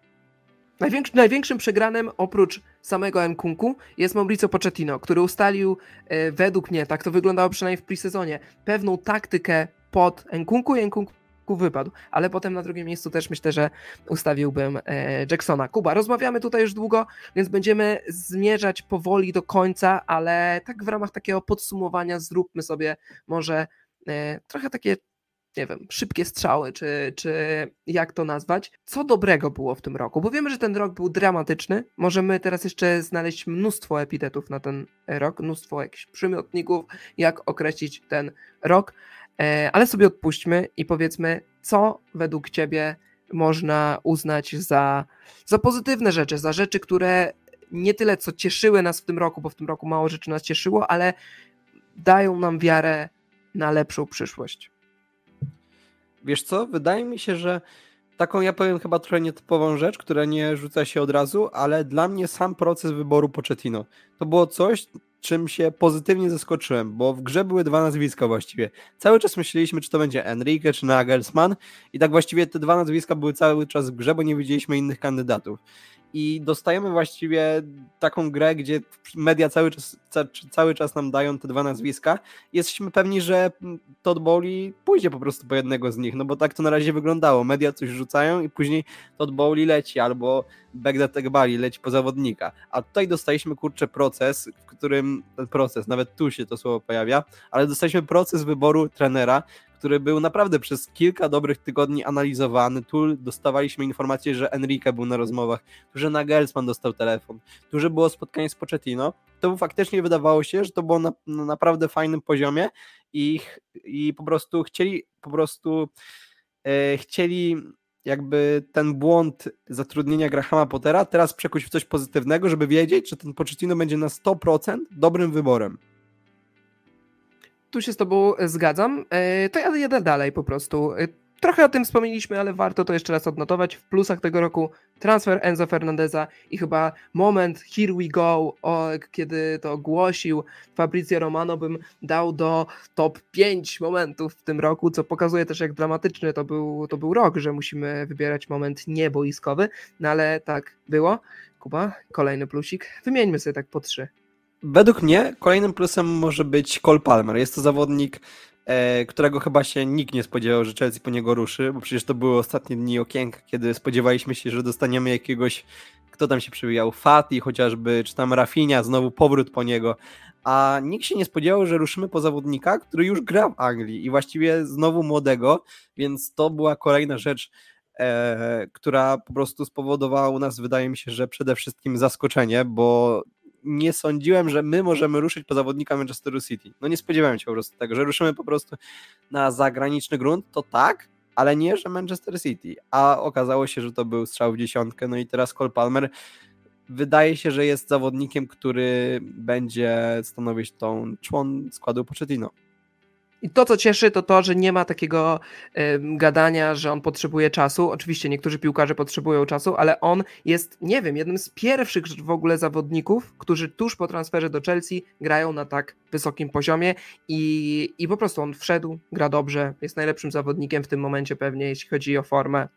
Największy, największym przegranym oprócz samego Nkunku jest Mauricio Pochettino, który ustalił e, według mnie, tak to wyglądało przynajmniej w presezonie, pewną taktykę pod Nkunku i Nkunku wypadł, ale potem na drugim miejscu też myślę, że ustawiłbym e, Jacksona. Kuba, rozmawiamy tutaj już długo, więc będziemy zmierzać powoli do końca, ale tak w ramach takiego podsumowania zróbmy sobie może e, trochę takie nie wiem, szybkie strzały, czy, czy jak to nazwać. Co dobrego było w tym roku? Bo wiemy, że ten rok był dramatyczny. Możemy teraz jeszcze znaleźć mnóstwo epitetów na ten rok, mnóstwo jakichś przymiotników, jak określić ten rok, ale sobie odpuśćmy i powiedzmy, co według Ciebie można uznać za, za pozytywne rzeczy, za rzeczy, które nie tyle co cieszyły nas w tym roku, bo w tym roku mało rzeczy nas cieszyło, ale dają nam wiarę na lepszą przyszłość. Wiesz co, wydaje mi się, że taką ja powiem chyba trochę nietypową rzecz, która nie rzuca się od razu, ale dla mnie sam proces wyboru Pochettino to było coś, czym się pozytywnie zaskoczyłem, bo w grze były dwa nazwiska właściwie. Cały czas myśleliśmy, czy to będzie Enrique, czy Nagelsmann i tak właściwie te dwa nazwiska były cały czas w grze, bo nie widzieliśmy innych kandydatów. I dostajemy właściwie taką grę, gdzie media cały czas, ca, cały czas nam dają te dwa nazwiska. Jesteśmy pewni, że Todd Bowley pójdzie po prostu po jednego z nich, no bo tak to na razie wyglądało. Media coś rzucają i później Todd Bowley leci, albo Begdat Egbali leci po zawodnika. A tutaj dostaliśmy, kurczę, proces, w którym ten proces, nawet tu się to słowo pojawia, ale dostaliśmy proces wyboru trenera, który był naprawdę przez kilka dobrych tygodni analizowany. Tu dostawaliśmy informację, że Enrique był na rozmowach, tu, że Nagelsmann dostał telefon, tu, że było spotkanie z Pochettino. To faktycznie wydawało się, że to było na, na naprawdę fajnym poziomie i, i po prostu chcieli po prostu e, chcieli jakby ten błąd zatrudnienia Grahama Pottera teraz przekuć w coś pozytywnego, żeby wiedzieć, że ten Pochettino będzie na 100% dobrym wyborem. Tu się z Tobą zgadzam. E, To ja jadę dalej po prostu. E, Trochę o tym wspomnieliśmy, ale warto to jeszcze raz odnotować. W plusach tego roku transfer Enzo Fernandeza i chyba moment here we go, o, kiedy to ogłosił Fabrizio Romano, bym dał do top 5 momentów w tym roku, co pokazuje też jak dramatyczny to był, to był rok, że musimy wybierać moment nieboiskowy, no ale tak było. Kuba, kolejny plusik. Wymieńmy sobie tak po trzy. Według mnie kolejnym plusem może być Cole Palmer. Jest to zawodnik, e, którego chyba się nikt nie spodziewał, że Chelsea po niego ruszy, bo przecież to były ostatnie dni okienka, kiedy spodziewaliśmy się, że dostaniemy jakiegoś, kto tam się przewijał, Fati chociażby, czy tam Rafinha, znowu powrót po niego, a nikt się nie spodziewał, że ruszymy po zawodnika, który już gra w Anglii i właściwie znowu młodego, więc to była kolejna rzecz, e, która po prostu spowodowała u nas, wydaje mi się, że przede wszystkim zaskoczenie, bo nie sądziłem, że my możemy ruszyć po zawodnika Manchesteru City. No nie spodziewałem się po prostu tego, że ruszymy po prostu na zagraniczny grunt, to tak, ale nie, że Manchester City. A okazało się, że to był strzał w dziesiątkę, no i teraz Cole Palmer wydaje się, że jest zawodnikiem, który będzie stanowić tą człon składu Pochettino. I to, co cieszy, to to, że nie ma takiego gadania, że on potrzebuje czasu. Oczywiście niektórzy piłkarze potrzebują czasu, ale on jest, nie wiem, jednym z pierwszych w ogóle zawodników, którzy tuż po transferze do Chelsea grają na tak wysokim poziomie i, i po prostu on wszedł, gra dobrze, jest najlepszym zawodnikiem w tym momencie pewnie, jeśli chodzi o formę.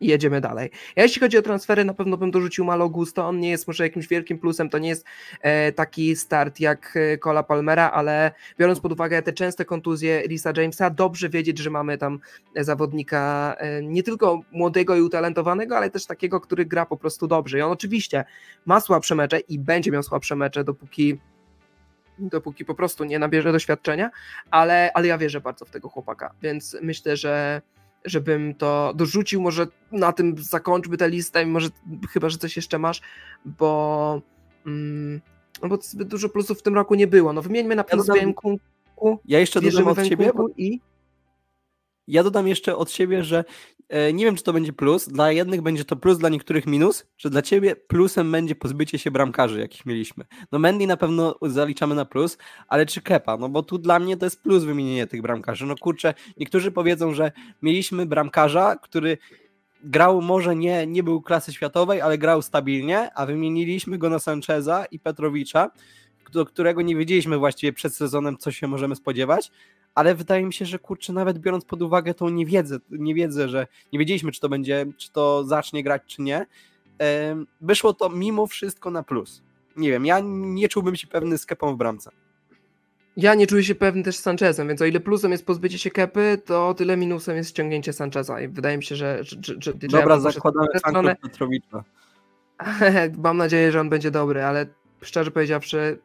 I jedziemy dalej. Ja jeśli chodzi o transfery, na pewno bym dorzucił Malo Gusto. On nie jest może jakimś wielkim plusem, to nie jest e, taki start jak e, Cola Palmera, ale biorąc pod uwagę te częste kontuzje Lisa Jamesa, dobrze wiedzieć, że mamy tam zawodnika e, nie tylko młodego i utalentowanego, ale też takiego, który gra po prostu dobrze. I on oczywiście ma słabsze mecze i będzie miał słabsze mecze, dopóki dopóki po prostu nie nabierze doświadczenia, ale, ale ja wierzę bardzo w tego chłopaka, więc myślę, że żebym to dorzucił, może na tym zakończmy tę listę, może chyba, że coś jeszcze masz, bo mm, no bo zbyt dużo plusów w tym roku nie było. No wymieńmy na plus dodam- ja Nkunku, Ja jeszcze dodam od Nkunku i Ja dodam jeszcze od siebie, że e, nie wiem, czy to będzie plus. Dla jednych będzie to plus, dla niektórych minus. Czy dla ciebie plusem będzie pozbycie się bramkarzy, jakich mieliśmy? No Mendy na pewno zaliczamy na plus, ale czy Kepa? No bo tu dla mnie to jest plus wymienienie tych bramkarzy. No kurczę, niektórzy powiedzą, że mieliśmy bramkarza, który grał może nie, nie był klasy światowej, ale grał stabilnie, a wymieniliśmy go na Sancheza i Petrowicza, do którego nie wiedzieliśmy właściwie przed sezonem, co się możemy spodziewać, ale wydaje mi się, że kurczę, nawet biorąc pod uwagę tą niewiedzę, niewiedzę, że nie wiedzieliśmy, czy to będzie, czy to zacznie grać, czy nie, wyszło to mimo wszystko na plus. Nie wiem, ja nie czułbym się pewny z kepą w bramce. Ja nie czuję się pewny też z Sanchezem, więc o ile plusem jest pozbycie się kepy, to o tyle minusem jest ściągnięcie Sancheza i wydaje mi się, że... że, że, że Dobra, ja zakładamy stronę. Petrowicza. Mam nadzieję, że on będzie dobry, ale szczerze powiedziawszy,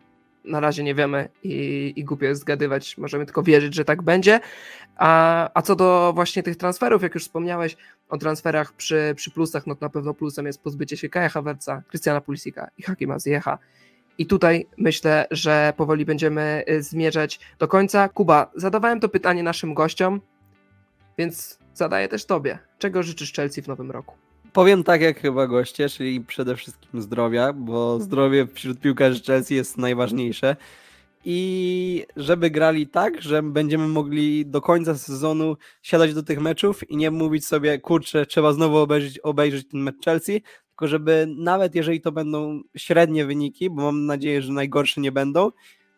na razie nie wiemy i, i głupio jest zgadywać. Możemy tylko wierzyć, że tak będzie. A, a co do właśnie tych transferów, jak już wspomniałeś o transferach przy, przy plusach, no to na pewno plusem jest pozbycie się Kaja Havertza, Krystiana Pulisica i Hakima Ziecha. I tutaj myślę, że powoli będziemy y, zmierzać do końca. Kuba, zadawałem to pytanie naszym gościom, więc zadaję też tobie. Czego życzysz Chelsea w nowym roku? Powiem tak jak chyba goście, czyli przede wszystkim zdrowia, bo zdrowie wśród piłkarzy Chelsea jest najważniejsze. I żeby grali tak, że będziemy mogli do końca sezonu siadać do tych meczów i nie mówić sobie, kurczę, trzeba znowu obejrzeć, obejrzeć ten mecz Chelsea, tylko żeby nawet jeżeli to będą średnie wyniki, bo mam nadzieję, że najgorsze nie będą,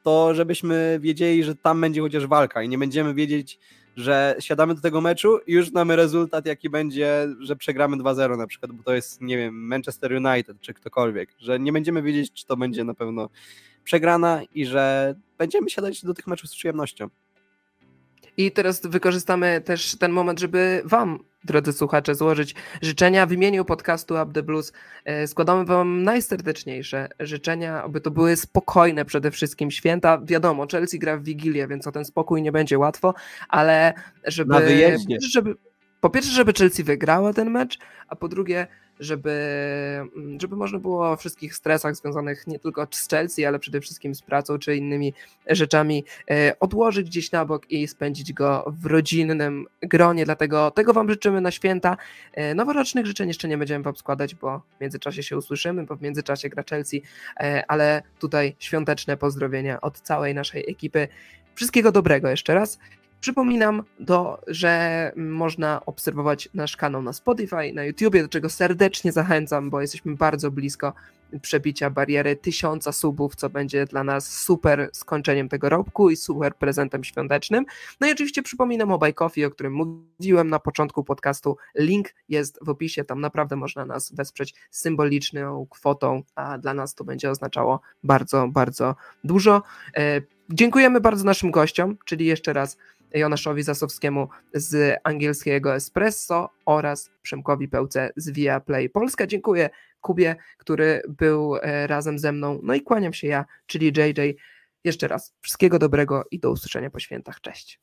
to żebyśmy wiedzieli, że tam będzie chociaż walka i nie będziemy wiedzieć, że siadamy do tego meczu i już znamy rezultat, jaki będzie, że przegramy 2-0 na przykład, bo to jest, nie wiem, Manchester United czy ktokolwiek, że nie będziemy wiedzieć, czy to będzie na pewno przegrana i że będziemy siadać do tych meczów z przyjemnością. I teraz wykorzystamy też ten moment, żeby Wam, drodzy słuchacze, złożyć życzenia. W imieniu podcastu Up the Blues e, składamy Wam najserdeczniejsze życzenia, aby to były spokojne przede wszystkim święta. Wiadomo, Chelsea gra w Wigilię, więc o ten spokój nie będzie łatwo, ale żeby... Na wyjeździe. żeby po pierwsze, żeby Chelsea wygrała ten mecz, a po drugie, żeby, mm, żeby można było o wszystkich stresach związanych nie tylko z Chelsea, ale przede wszystkim z pracą czy innymi rzeczami e, odłożyć gdzieś na bok i spędzić go w rodzinnym gronie. Dlatego tego Wam życzymy na święta. E, Noworocznych życzeń jeszcze nie będziemy Wam składać, bo w międzyczasie się usłyszymy, bo w międzyczasie gra Chelsea, e, ale tutaj świąteczne pozdrowienia od całej naszej ekipy. Wszystkiego dobrego jeszcze raz. Przypominam, do, że można obserwować nasz kanał na Spotify, na YouTubie, do czego serdecznie zachęcam, bo jesteśmy bardzo blisko przebicia bariery tysiąca subów, co będzie dla nas super skończeniem tego roku i super prezentem świątecznym. No i oczywiście przypominam o Coffee, o którym mówiłem na początku podcastu. Link jest w opisie, tam naprawdę można nas wesprzeć symboliczną kwotą, a dla nas to będzie oznaczało bardzo, bardzo dużo. E, Dziękujemy bardzo naszym gościom, czyli jeszcze raz Jonaszowi Zasowskiemu z angielskiego Espresso oraz Przemkowi Pełce z Via Play Polska. Dziękuję Kubie, który był e, razem ze mną. No i kłaniam się ja, czyli JJ. Jeszcze raz wszystkiego dobrego i do usłyszenia po świętach. Cześć.